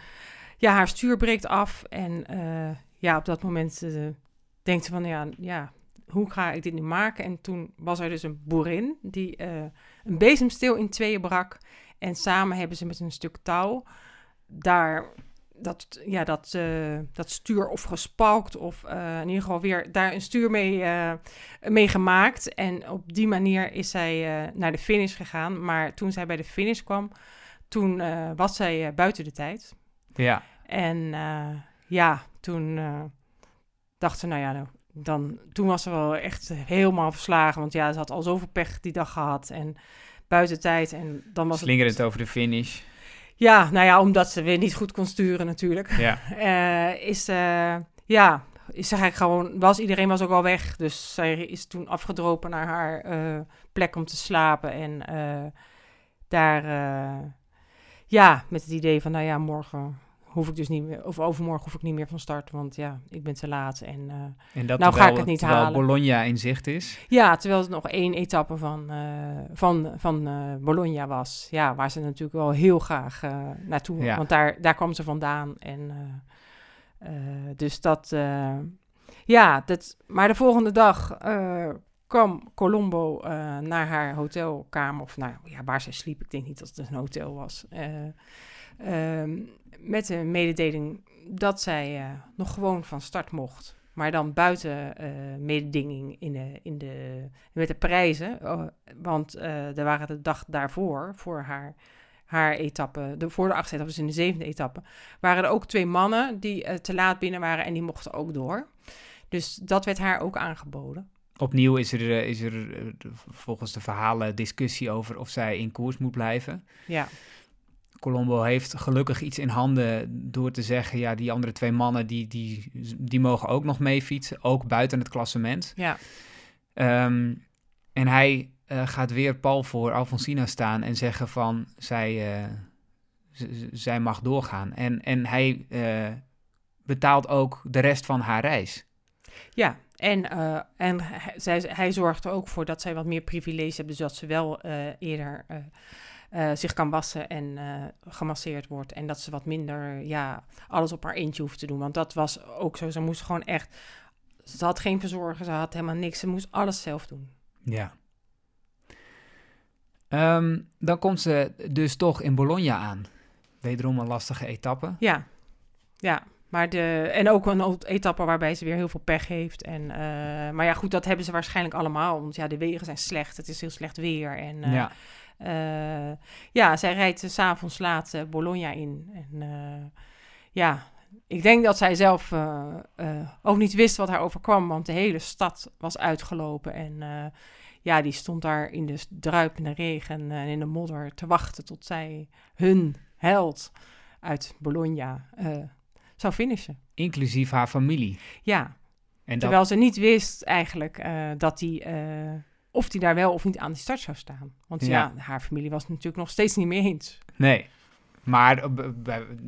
ja, haar stuur breekt af. En eh, ja, op dat moment denkt ze van, ja, ja, hoe ga ik dit nu maken? En toen was er dus een boerin die een bezemsteel in tweeën brak en samen hebben ze met een stuk touw daar dat, ja, dat, eh, dat stuur of gespalkt of eh, in ieder geval weer daar een stuur mee, eh, mee gemaakt. En op die manier is zij naar de finish gegaan. Maar toen zij bij de finish kwam, toen was zij buiten de tijd. Ja. En ja, toen dacht ze, nou ja, nou, dan, toen was ze wel echt helemaal verslagen. Want ja, ze had al zoveel pech die dag gehad en buiten tijd. En dan was Slingerend het... over de finish. Ja, nou ja, omdat ze weer niet goed kon sturen natuurlijk. Ja. Uh, is, uh, ja, is eigenlijk gewoon, was, iedereen was ook al weg. Dus zij is toen afgedropen naar haar uh, plek om te slapen. En daar, ja, met het idee van, nou ja, morgen hoef ik dus niet meer, of overmorgen hoef ik niet meer van start, want ja, ik ben te laat en, uh, en dat nou terwijl, ga ik het niet terwijl halen. Bologna in zicht is. Ja, terwijl het nog één etappe van, uh, van, van uh, Bologna was. Ja, waar ze natuurlijk wel heel graag naartoe, Ja. want daar, daar kwam ze vandaan. En dus dat, ja, dat, maar de volgende dag kwam Colombo naar haar hotelkamer, of nou ja, waar ze sliep. Ik denk niet dat het een hotel was. Ehm, met de mededeling dat zij uh, nog gewoon van start mocht. Maar dan buiten uh, mededinging in de, in de, met de prijzen. Uh, want er waren de dag daarvoor, voor haar, haar etappe, de, voor de achtste etappe, dus in de zevende etappe, waren er ook twee mannen die te laat binnen waren en die mochten ook door. Dus dat werd haar ook aangeboden. Opnieuw is er, is er volgens de verhalen discussie over of zij in koers moet blijven. Ja. Colombo heeft gelukkig iets in handen door te zeggen... ja, die andere twee mannen die, die, die mogen ook nog mee fietsen. Ook buiten het klassement. Ja. Um, en hij uh, gaat weer pal voor Alfonsina staan en zeggen van... zij, uh, zij mag doorgaan. En, en hij uh, betaalt ook de rest van haar reis. Ja, en, en hij, zij, hij zorgt er ook voor dat zij wat meer privileges hebben... dus dat ze wel eerder... Uh, zich kan wassen en uh, gemasseerd wordt. En dat ze wat minder, ja, alles op haar eentje hoeft te doen. Want dat was ook zo. Ze moest gewoon echt. Ze had geen verzorger, ze had helemaal niks. Ze moest alles zelf doen. Ja. Um, dan komt ze dus toch in Bologna aan. Wederom een lastige etappe. Ja, ja. Maar de, en ook een etappe waarbij ze weer heel veel pech heeft. En, uh, maar ja, goed, dat hebben ze waarschijnlijk allemaal. Want ja, de wegen zijn slecht. Het is heel slecht weer. En. Uh, ja, zij rijdt s'avonds laat uh, Bologna in. En uh, ja, ik denk dat zij zelf ook niet wist wat haar overkwam, want de hele stad was uitgelopen. En ja, die stond daar in de druipende regen en in de modder te wachten tot zij hun held uit Bologna zou finishen. Inclusief haar familie. Ja, en terwijl dat... ze niet wist eigenlijk dat die of die daar wel of niet aan de start zou staan. Want ja, ja haar familie was het natuurlijk nog steeds niet meer eens. Nee, maar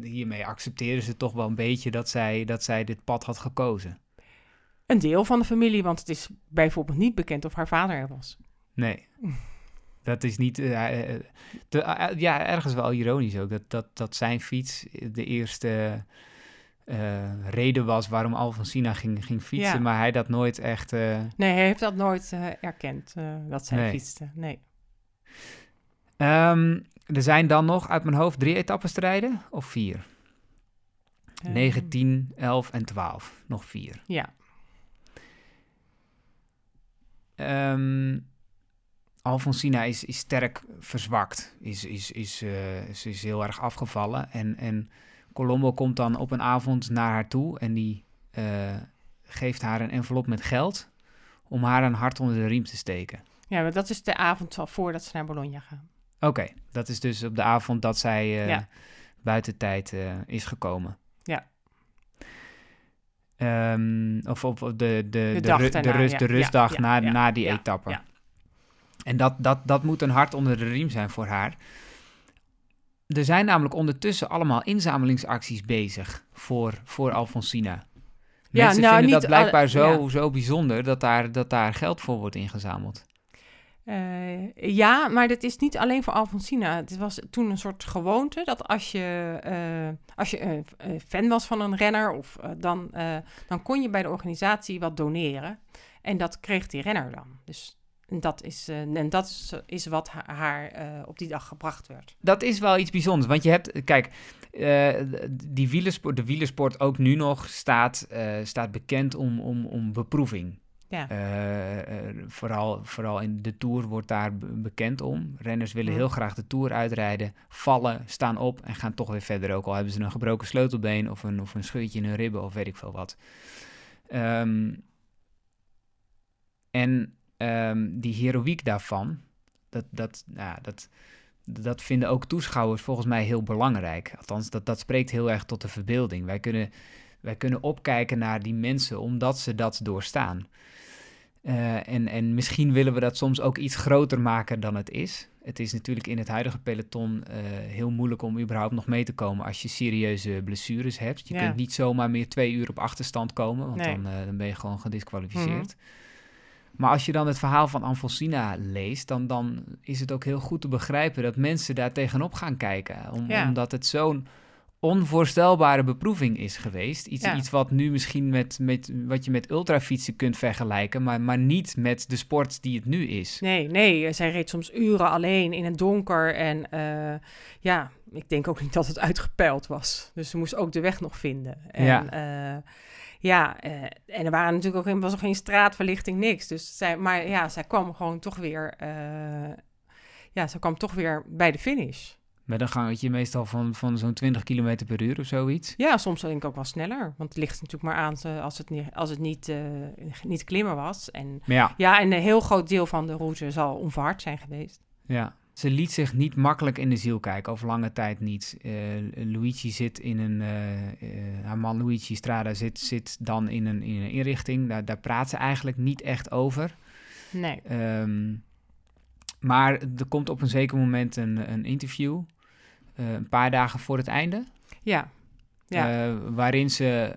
hiermee accepteren ze toch wel een beetje dat zij, dat zij dit pad had gekozen. Een deel van de familie, want het is bijvoorbeeld niet bekend of haar vader er was. Nee, dat is niet... Uh, de, uh, ja, ergens wel ironisch ook, dat, dat, dat zijn fiets de eerste... Uh, reden was waarom Alfonsina ging, ging fietsen, Ja. maar hij dat nooit echt. Uh... Nee, hij heeft dat nooit uh, erkend dat zij Nee. fietste. Nee. Um, er zijn dan nog uit mijn hoofd drie etappes te rijden, of vier? Ehm, 9, 10, 11 en 12. Nog vier. Ja. Um, Alfonsina is, is sterk verzwakt, is, is, is, is, is heel erg afgevallen. En, en Colombo komt dan op een avond naar haar toe en die uh, geeft haar een envelop met geld om haar een hart onder de riem te steken. Ja, maar dat is de avond al voordat ze naar Bologna gaan. Oké, okay, dat is dus op de avond dat zij uh, Ja. buiten tijd uh, is gekomen. Ja. Um, of op de, de, de, ru- de, rust, ja. de rustdag Ja, na, na die etappe. ja. En dat, dat, dat moet een hart onder de riem zijn voor haar. Er zijn namelijk ondertussen allemaal inzamelingsacties bezig voor, voor Alfonsina. Ja, Mensen nou, vinden dat blijkbaar zo, ja. zo bijzonder dat daar, dat daar geld voor wordt ingezameld. Eh, ja, maar dat is niet alleen voor Alfonsina. Het was toen een soort gewoonte dat als je, eh, als je eh, fan was van een renner, of, dan, dan kon je bij de organisatie wat doneren. En dat kreeg die renner dan. Dus En dat is, eh, en dat is, is wat ha- haar eh, op die dag gebracht werd. Dat is wel iets bijzonders. Want je hebt, kijk, eh, die wielersport, de wielersport ook nu nog staat, staat bekend om, om, om beproeving. Ja. Vooral, vooral in de Tour wordt daar be- bekend om. Renners willen heel graag de Tour uitrijden, vallen, staan op en gaan toch weer verder. Ook al hebben ze een gebroken sleutelbeen of een, of een scheurtje in hun ribben of weet ik veel wat. Ehm, en ehm, die heroïek daarvan, dat, dat, nou, dat, dat vinden ook toeschouwers volgens mij heel belangrijk. Althans, dat, dat spreekt heel erg tot de verbeelding. Wij kunnen, wij kunnen opkijken naar die mensen omdat ze dat doorstaan. Eh, en, en misschien willen we dat soms ook iets groter maken dan het is. Het is natuurlijk in het huidige peloton eh, heel moeilijk om überhaupt nog mee te komen als je serieuze blessures hebt. Je Ja. kunt niet zomaar meer twee uur op achterstand komen, want Nee. Mhm. dan, eh, dan ben je gewoon gedisqualificeerd. Maar als je dan het verhaal van Anfosina leest, dan, dan is het ook heel goed te begrijpen dat mensen daar tegenop gaan kijken. Om, Ja. Omdat het zo'n onvoorstelbare beproeving is geweest. Iets, Ja. iets wat nu misschien met, met wat je met ultrafietsen kunt vergelijken, maar, maar niet met de sport die het nu is. Nee, nee, zij reed soms uren alleen in het donker. En eh, ja, ik denk ook niet dat het uitgepeild was. Dus ze moest ook de weg nog vinden. En, Ja. ja, ja eh, en er waren natuurlijk ook geen, was ook geen straatverlichting, niks. Dus zij, maar ja, zij kwam gewoon toch weer, eh, ja, ze kwam toch weer bij de finish. Met een gangetje meestal van, van zo'n 20 km per uur of zoiets. Ja, soms denk ik ook wel sneller. Want het ligt natuurlijk maar aan als het, niet, als het niet, eh, niet klimmen was. En ja, ja, en een heel groot deel van de route zal onverhard zijn geweest. Ja, ze liet zich niet makkelijk in de ziel kijken, over lange tijd niet. Eh, Luigi zit in een, eh, eh, haar man Luigi Strada zit, zit dan in een, in een inrichting. Daar, daar praat ze eigenlijk niet echt over. Nee. Ehm, maar er komt op een zeker moment een, een interview, een paar dagen voor het einde. Ja. Ja. waarin ze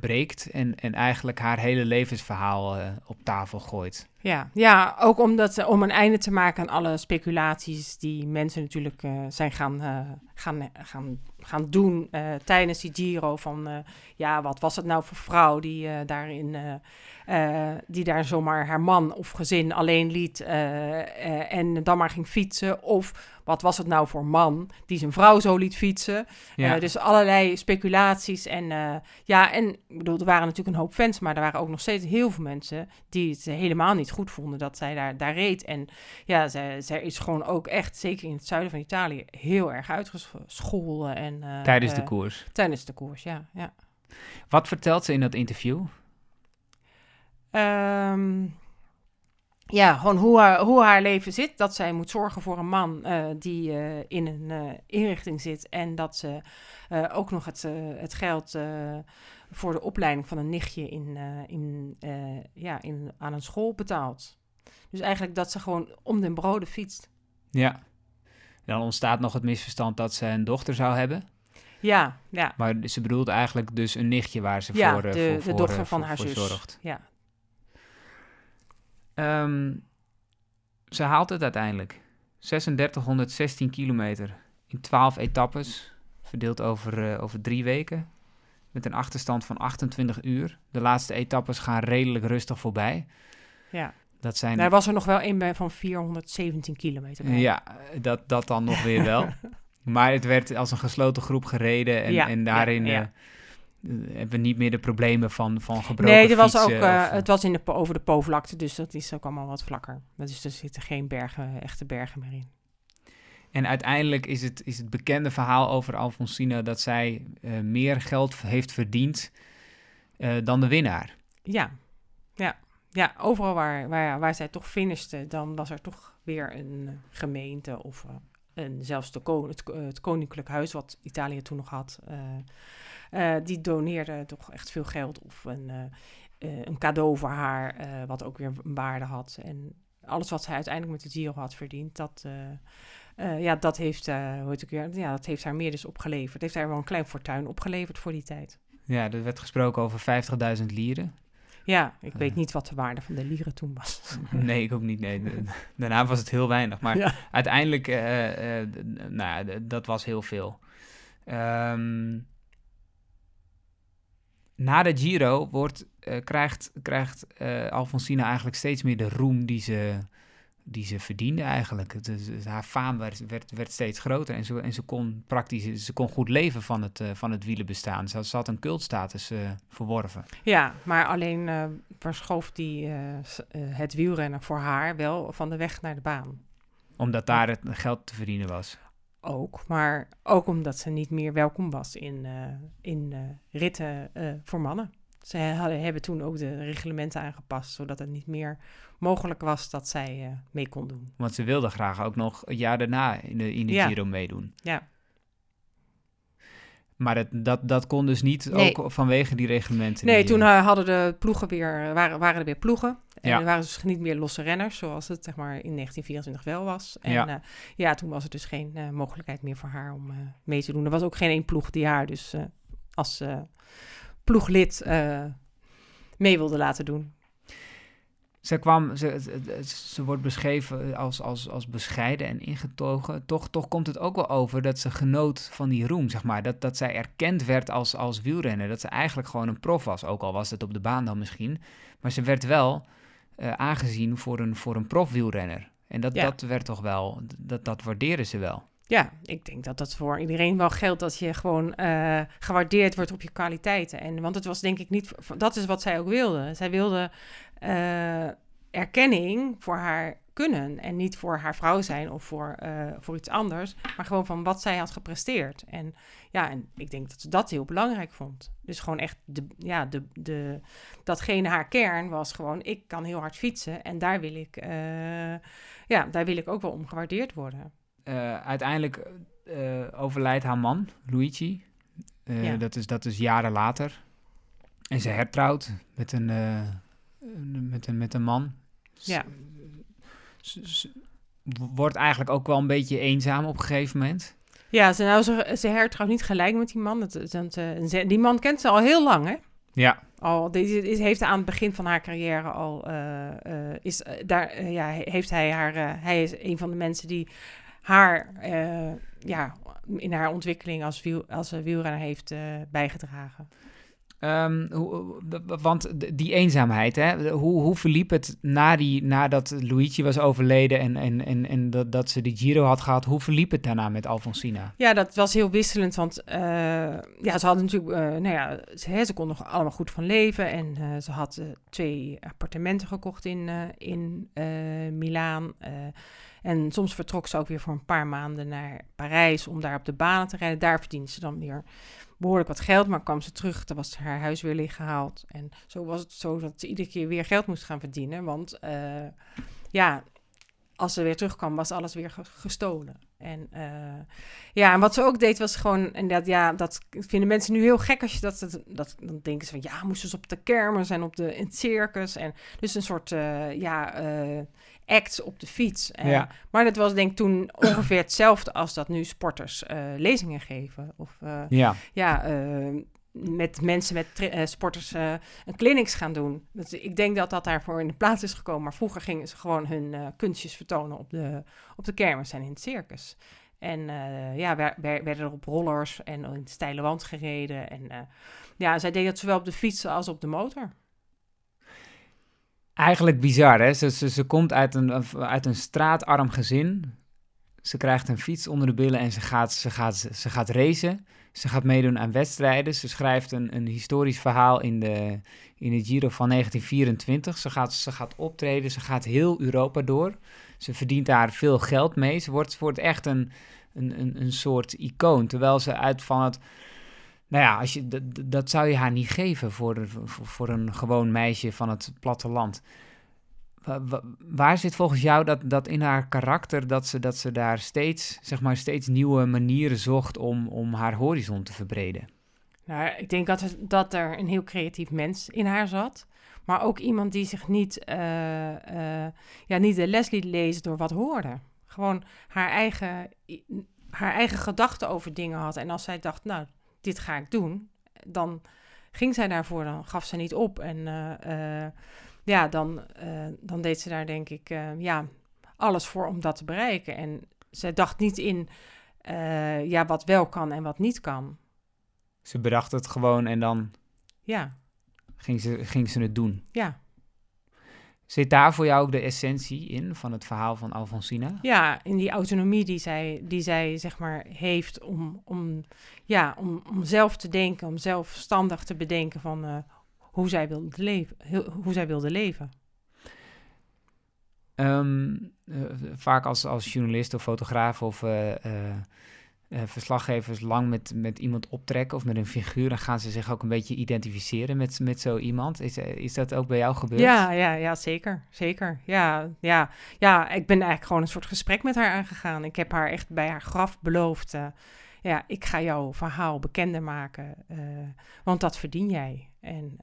breekt en, en eigenlijk haar hele levensverhaal op tafel gooit. Ja, ja ook omdat, ze- om een einde te maken aan alle speculaties die mensen natuurlijk eh, zijn gaan, eh, gaan, gaan, gaan doen eh, tijdens die Giro. Van eh, ja, wat was het nou voor vrouw die eh, daarin, eh, eh, die daar zomaar haar man of gezin alleen liet eh, eh, en dan maar ging fietsen. Of wat was het nou voor man die zijn vrouw zo liet fietsen. Ja, Eh, dus allerlei speculaties. En ja, en ik bedoel, er waren natuurlijk een hoop fans, maar er waren ook nog steeds heel veel mensen die het helemaal niet goed vonden dat zij daar, daar reed. En ja, zij, zij is gewoon ook echt, zeker in het zuiden van Italië, heel erg uitgescholden. En, uh, tijdens de uh, koers. Tijdens de koers, ja. ja. Wat vertelt ze in dat interview? Um, ja, gewoon hoe haar, hoe haar leven zit. Dat zij moet zorgen voor een man uh, die uh, in een uh, inrichting zit. En dat ze ook nog het, het geld voor de opleiding van een nichtje in, in, ja, in, aan een school betaalt. Dus eigenlijk dat ze gewoon om den broden fietst. Ja. Dan ontstaat nog het misverstand dat ze een dochter zou hebben. Ja, ja. Maar ze bedoelt eigenlijk dus een nichtje waar ze ja, voor, de, voor, de voor, dochter voor, van haar voor zus. zorgt. Ja. Um, ze haalt het uiteindelijk. 3616 kilometer in 12 etappes, verdeeld over, uh, over drie weken. Met een achterstand van 28 uur. De laatste etappes gaan redelijk rustig voorbij. Ja. Dat zijn... Daar was er nog wel een bij van 417 kilometer. Bij. Ja, dat, dat dan nog weer wel. maar het werd als een gesloten groep gereden. En, ja, en daarin ja, ja. Uh, hebben we niet meer de problemen van, van gebroken Nee, er was ook, uh, of, het was in de, over de Po-vlakte, dus dat is ook allemaal wat vlakker. Dus er zitten geen bergen, echte bergen meer in. En uiteindelijk is het, is het bekende verhaal over Alfonsina dat zij uh, meer geld heeft verdiend uh, dan de winnaar. Ja, ja. Ja, overal waar, waar, waar zij toch finishte, dan was er toch weer een gemeente of een, zelfs de kon het, koninklijk huis, wat Italië toen nog had, die doneerde toch echt veel geld of een, een cadeau voor haar, wat ook weer een waarde had. En alles wat zij uiteindelijk met de Giro had verdiend, dat, uh, ja, dat, heeft, uh, hoe ik weer, ja, dat heeft haar meer dus opgeleverd. heeft haar wel een klein fortuin opgeleverd voor die tijd. Ja, er werd gesproken over 50.000 lieren. Ja, ik weet uh, niet wat de waarde van de lieren toen was. nee, ik ook niet. Nee. Daarna was het heel weinig. Maar ja. uiteindelijk, nou, dat was heel veel. Um, na de Giro wordt eh, krijgt, krijgt eh, Alfonsina eigenlijk steeds meer de roem die ze, die ze verdiende eigenlijk. Het, haar faam werd, werd, werd steeds groter en ze, en ze kon praktisch ze kon goed leven van het, eh, van het wielenbestaan. Ze had, ze had een cultstatus eh, verworven. Ja, maar alleen eh, verschoof die, het wielrennen voor haar wel van de weg naar de baan. Omdat daar het geld te verdienen was. Ook, maar ook omdat ze niet meer welkom was in, in ritten voor mannen. Ze hadden, hebben toen ook de reglementen aangepast, zodat het niet meer mogelijk was dat zij eh, mee kon doen. Want ze wilde graag ook nog het jaar daarna in de, in de Ja. Giro meedoen. Ja. Maar het, dat, dat kon dus niet, Nee. ook vanwege die reglementen. Nee, die, toen eh, eh, hadden de ploegen weer, waren, waren er weer ploegen. En Ja. er waren dus niet meer losse renners, zoals het zeg maar, in 1924 wel was. En Ja. ja, ja toen was er dus geen mogelijkheid meer voor haar om mee te doen. Er was ook geen één ploeg die haar dus als ploeglid mee wilde laten doen. Ze kwam, ze, wordt beschreven als, als, als bescheiden en ingetogen. Toch, toch komt het ook wel over dat ze genoot van die roem, zeg maar. Dat, dat zij erkend werd als, als wielrenner. Dat ze eigenlijk gewoon een prof was. Ook al was het op de baan dan misschien. Maar ze werd wel eh, aangezien voor een, voor een profwielrenner. En dat, Ja. dat werd toch wel, dat, dat waarderen ze wel. Ja, ik denk dat dat voor iedereen wel geldt dat je gewoon eh, gewaardeerd wordt op je kwaliteiten. En, want het was denk ik niet, dat is wat zij ook wilde. Zij wilde eh, erkenning voor haar kunnen en niet voor haar vrouw zijn of voor, eh, voor iets anders, maar gewoon van wat zij had gepresteerd. En ja, en ik denk dat ze dat heel belangrijk vond. Dus gewoon echt, de, ja, de, de, datgene haar kern was gewoon, ik kan heel hard fietsen en daar wil ik, eh, ja, daar wil ik ook wel om gewaardeerd worden. Uiteindelijk overlijdt haar man, Luigi. Ja. dat, is, dat is jaren later. En ze hertrouwt met een, een- met een, met een man. Ja. Ze, ze wordt eigenlijk ook wel een beetje eenzaam op een gegeven moment. Ja, ze, nou, ze, ze hertrouwt niet gelijk met die man. Eh, ze- die man kent ze al heel lang, hè? Ja, Al, deze is, heeft aan het begin van haar carrière al, eh, eh, is, eh, daar, eh, ja, heeft hij haar, eh, hij is een van de mensen die haar, eh, ja, in haar ontwikkeling als, wiel, als eh, wielrenner heeft eh, bijgedragen. Ehm, want die eenzaamheid, hè, hoe, hoe verliep het na die, nadat Luigi was overleden en, en, en, en dat, dat ze die Giro had gehad, hoe verliep het daarna met Alfonsina? Ja, dat was heel wisselend, want eh, ja, ze hadden natuurlijk, eh, nou ja, ze, kon nog allemaal goed van leven en eh, ze had twee appartementen gekocht in, in Milaan. en soms vertrok ze ook weer voor een paar maanden naar Parijs om daar op de banen te rijden. Daar verdiende ze dan weer behoorlijk wat geld, maar kwam ze terug, dan was haar huis weer leeggehaald. En zo was het zo dat ze iedere keer weer geld moest gaan verdienen, want eh, ja, als ze weer terugkwam, was alles weer ge- gestolen. En eh, ja, en wat ze ook deed was gewoon, en dat, ja, dat vinden mensen nu heel gek als je dat, dat, dat dan denken ze van, ja, moesten ze op de kermis en op de, in het circus. En dus een soort, eh, ja, act op de fiets. En- Ja. Maar dat was denk ik toen ongeveer hetzelfde als dat nu sporters lezingen geven. Of Ja, ja, eh, met mensen, met eh, sporters eh, een clinics gaan doen. Ik denk dat dat daarvoor in de plaats is gekomen. Maar vroeger gingen ze gewoon hun eh, kunstjes vertonen op de, op de kermis en in het circus. En ja, wer- wer- werden er op rollers en in de steile wand gereden. En ja, zij deed dat zowel op de fiets als op de motor. eigenlijk bizar hè. Ze, ze, ze komt uit een, uit een straatarm gezin. Ze krijgt een fiets onder de billen en ze gaat, ze gaat, ze gaat racen. Ze gaat meedoen aan wedstrijden. Ze schrijft een, een historisch verhaal in de, in de Giro van 1924. Ze gaat, ze gaat optreden, ze gaat heel Europa door. Ze verdient daar veel geld mee. Ze wordt, wordt echt een, een, een, een soort icoon. Terwijl ze uit van het... Nou ja, als je, dat, dat zou je haar niet geven voor, voor, voor een gewoon meisje van het platteland. Wa- Waar zit volgens jou dat, dat in haar karakter dat ze, dat ze daar steeds, zeg maar, steeds nieuwe manieren zocht om, om haar horizon te verbreden? Nou, ik denk dat, dat er een heel creatief mens in haar zat. Maar ook iemand die zich niet, eh, eh, ja, niet de les liet lezen door wat hoorde. Gewoon haar eigen, haar eigen gedachten over dingen had. En als zij dacht, nou, dit ga ik doen, dan ging zij daarvoor. Dan gaf ze niet op. En eh, eh, ja, dan, eh, dan deed ze daar denk ik eh, ja, alles voor om dat te bereiken. En zij dacht niet in eh, ja, wat wel kan en wat niet kan. Ze bedacht het gewoon en dan Ja, ging ze, ging ze het doen. Ja. Zit daar voor jou ook de essentie in van het verhaal van Alfonsina? Ja, in die autonomie die zij, die zij zeg maar heeft om, om, ja, om, om zelf te denken, om zelfstandig te bedenken van hoe, zij wilde leven, hoe zij wilde leven. Ehm, eh, vaak als, als journalist of fotograaf of uh, verslaggevers lang met, met iemand optrekken of met een figuur, dan gaan ze zich ook een beetje identificeren met, met zo iemand. Is, is dat ook bij jou gebeurd? Ja, ja, ja zeker. Zeker. Ja, ja, ja, ik ben eigenlijk gewoon een soort gesprek met haar aangegaan. Ik heb haar echt bij haar graf beloofd. Ja, ik ga jouw verhaal bekender maken, want dat verdien jij. En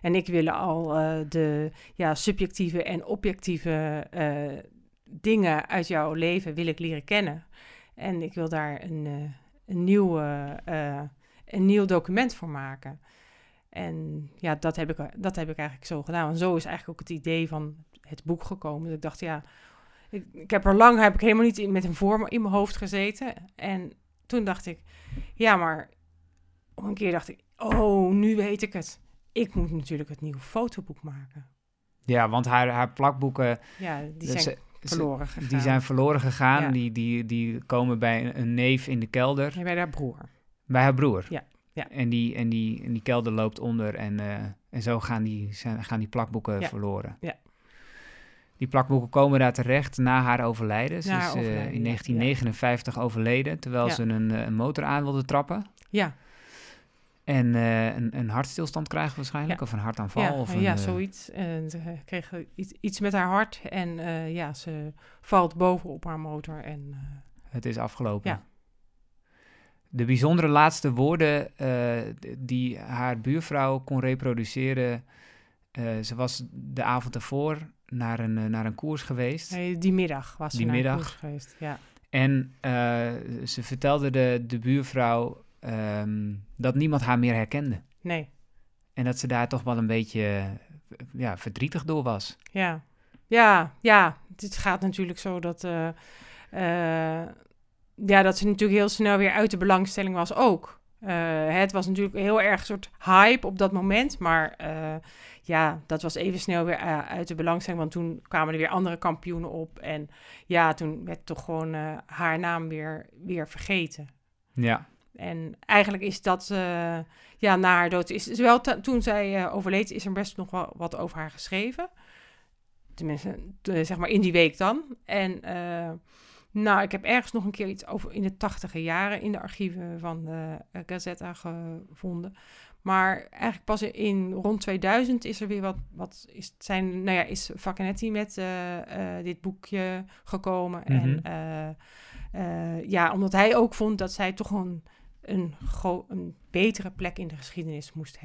en ik wil al uh, de ja, subjectieve en objectieve uh, dingen uit jouw leven wil ik leren kennen. En ik wil daar een, uh, een, nieuw, een nieuw document voor maken. En ja, dat heb, ik, dat heb ik eigenlijk zo gedaan. En zo is eigenlijk ook het idee van het boek gekomen. Dat ik dacht, ja, ik, ik heb er lang heb ik helemaal niet met een vorm in mijn hoofd gezeten. En toen dacht ik, ja, maar een keer dacht ik, oh, nu weet ik het ik moet natuurlijk het nieuwe fotoboek maken. Ja, want haar, haar plakboeken... Ja, die zijn verloren gegaan. Die zijn verloren gegaan. Die, die, die komen bij een neef in de kelder. bij haar broer. Bij haar broer. Ja. ja. En, die, en, die, en die kelder loopt onder en, uh, en zo gaan die, zijn, gaan die plakboeken verloren. Ja. Die plakboeken komen daar terecht na haar overlijden. Ze is uh, in 1959 overleden, terwijl ze een, eh, een motor aan wilde trappen. Ja. En uh, een, een hartstilstand krijgen waarschijnlijk, of een hartaanval. Ja, of een, ja zoiets. En ze kreeg iets, iets met haar hart en uh, ja, ze valt boven op haar motor en... Het is afgelopen. Ja. De bijzondere laatste woorden die haar buurvrouw kon reproduceren... ze was de avond ervoor naar een, naar een koers geweest. Nee, die middag was ze die naar middag. een koers geweest, ja. En ze vertelde de, de buurvrouw um, dat niemand haar meer herkende. Nee. En dat ze daar toch wel een beetje ja, verdrietig door was. Ja, ja, ja. Het gaat natuurlijk zo dat, uh, uh, ja, dat ze natuurlijk heel snel weer uit de belangstelling was ook. Uh, het was natuurlijk heel erg een soort hype op dat moment, maar ja, dat was even snel weer uit de belangstelling, want toen kwamen er weer andere kampioenen op en ja, toen werd toch gewoon haar naam weer, weer vergeten. Ja. En eigenlijk is dat, uh, ja, na haar dood, is, is wel toen zij uh, overleed, is er best nog wel wat over haar geschreven. Tenminste, zeg maar in die week dan. En uh, nou, ik heb ergens nog een keer iets over in de tachtige jaren in de archieven van de Gazetta gevonden. Maar eigenlijk pas in rond 2000 is er weer wat, wat is, zijn, nou ja, is Facchinetti met dit boekje gekomen. Mm -hmm. En ja, omdat hij ook vond dat zij toch een een, een betere plek in de geschiedenis moest,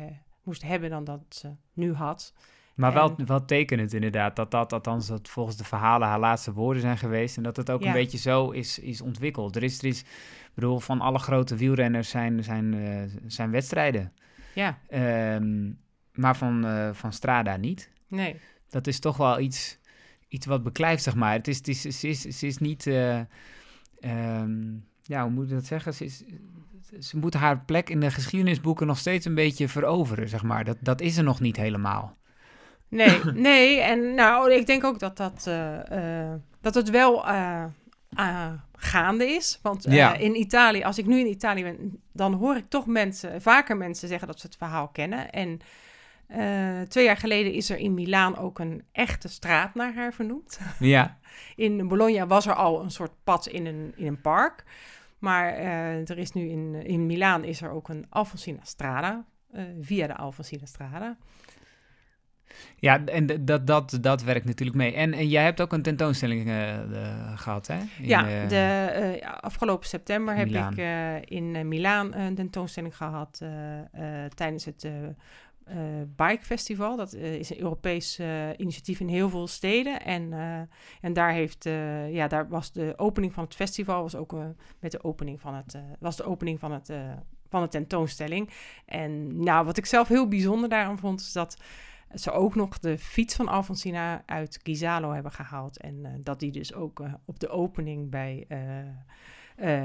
moest hebben dan dat ze nu had. Maar wel, wel tekenend inderdaad, dat dat althans dat volgens de verhalen haar laatste woorden zijn geweest. En dat het ook een beetje zo is, is ontwikkeld. Er is, er is, ik bedoel, van alle grote wielrenners zijn, zijn, uh, zijn wedstrijden. Ja. Um, maar van, uh, van Strada niet. Nee. Dat is toch wel iets, iets wat beklijft, zeg maar. Het is, het is, ze, is, is niet, uh, um, ja, hoe moet ik dat zeggen? Ze is ze moet haar plek in de geschiedenisboeken nog steeds een beetje veroveren, zeg maar. Dat, dat is er nog niet helemaal. Nee, nee. En nou, ik denk ook dat, dat, uh, uh, dat het wel uh, gaande is. Want ja. in Italië, als ik nu in Italië ben, dan hoor ik toch mensen, vaker mensen zeggen dat ze het verhaal kennen. En twee jaar geleden is er in Milaan ook een echte straat naar haar vernoemd. Ja. in Bologna was er al een soort pad in een, in een park. Maar er is nu in, in Milaan is er ook een Alfonsina Strada, via de Alfonsina Strada. Ja, en dat, dat, dat werkt natuurlijk mee. En, en jij hebt ook een tentoonstelling uh, gehad, hè? In, ja, de, afgelopen september heb ik in Milaan een tentoonstelling gehad tijdens het Bike Festival. Dat is een Europees initiatief in heel veel steden. En, en daar, heeft, ja, daar was de opening van het festival was ook met de opening van het, was de opening van, het, van de tentoonstelling. En nou, wat ik zelf heel bijzonder daaraan vond, is dat ze ook nog de fiets van Alfonsina uit Gizalo hebben gehaald. En dat die dus ook op de opening bij,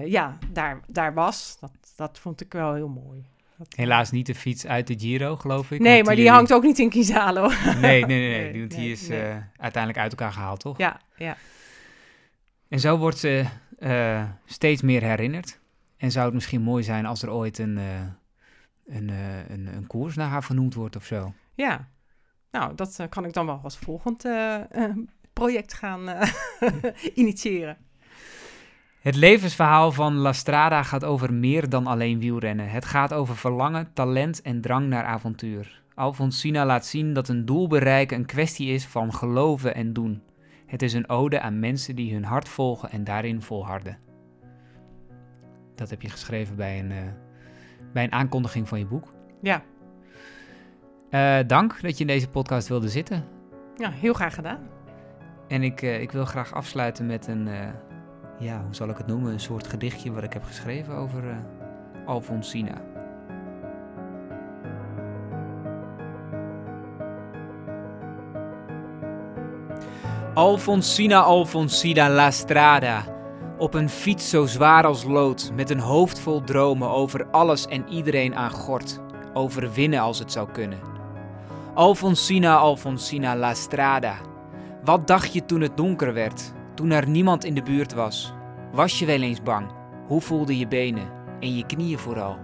ja, daar, daar was. Dat, dat vond ik wel heel mooi. Dat- Helaas niet de fiets uit de Giro, geloof ik. Nee, want maar die hangt ook niet in Kizalo. Nee, nee, nee. nee. Nee, Die, is nee. eh, uiteindelijk uit elkaar gehaald, toch? ja, ja. En zo wordt ze eh, steeds meer herinnerd. En zou het misschien mooi zijn als er ooit een, eh, een, eh, een, een koers naar haar vernoemd wordt of zo. Ja, nou, dat eh, kan ik dan wel als volgend eh, eh, project gaan initiëren. Het levensverhaal van La Strada gaat over meer dan alleen wielrennen. Het gaat over verlangen, talent en drang naar avontuur. Alfonsina laat zien dat een doel bereiken een kwestie is van geloven en doen. Het is een ode aan mensen die hun hart volgen en daarin volharden. Dat heb je geschreven bij een, bij een aankondiging van je boek. Ja, Eh, dank dat je in deze podcast wilde zitten. ja heel graag gedaan. En ik, eh, ik wil graag afsluiten met een, eh, ja, hoe zal ik het noemen? Een soort gedichtje wat ik heb geschreven over Alfonsina. Alfonsina, Alfonsina la strada. Op een fiets zo zwaar als lood, met een hoofd vol dromen over alles en iedereen aan gort. Overwinnen als het zou kunnen. Alfonsina, Alfonsina la strada. Wat dacht je toen het donker werd, toen er niemand in de buurt was? Was je wel eens bang? Hoe voelden je benen en je knieën vooral?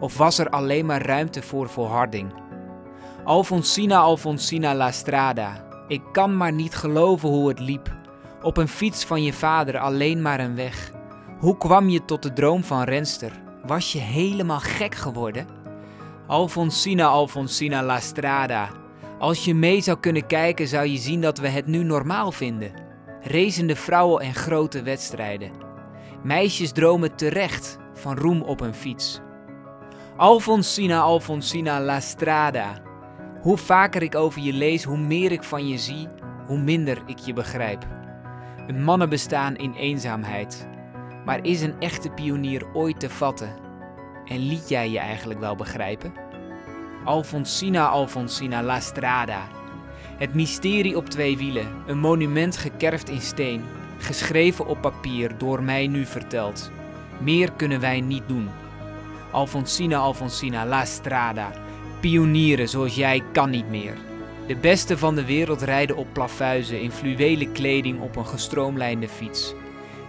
Of was er alleen maar ruimte voor volharding? Alfonsina, Alfonsina la strada. Ik kan maar niet geloven hoe het liep. Op een fiets van je vader alleen maar een weg. Hoe kwam je tot de droom van renster? Was je helemaal gek geworden? Alfonsina, Alfonsina la strada. Als je mee zou kunnen kijken, zou je zien dat we het nu normaal vinden. Racende vrouwen en grote wedstrijden. Meisjes dromen terecht van roem op een fiets. Alfonsina, Alfonsina la strada. Hoe vaker ik over je lees, hoe meer ik van je zie, hoe minder ik je begrijp. Een mannenbestaan in eenzaamheid. Maar is een echte pionier ooit te vatten? En liet jij je eigenlijk wel begrijpen? Alfonsina, Alfonsina la strada. Het mysterie op twee wielen, een monument gekerfd in steen, geschreven op papier, door mij nu verteld. Meer kunnen wij niet doen. Alfonsina, Alfonsina la strada. Pionieren zoals jij kan niet meer. De beste van de wereld rijden op plafuizen in fluwelen kleding op een gestroomlijnde fiets.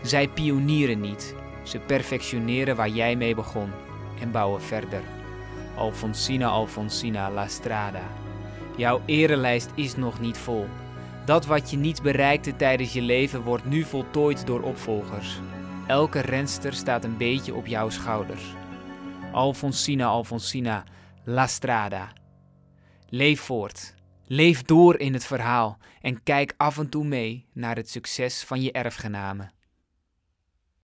Zij pionieren niet, ze perfectioneren waar jij mee begon en bouwen verder. Alfonsina, Alfonsina la strada. Jouw erelijst is nog niet vol. Dat wat je niet bereikte tijdens je leven wordt nu voltooid door opvolgers. Elke renster staat een beetje op jouw schouders. Alfonsina, Alfonsina la strada. Leef voort. Leef door in het verhaal en kijk af en toe mee naar het succes van je erfgenamen.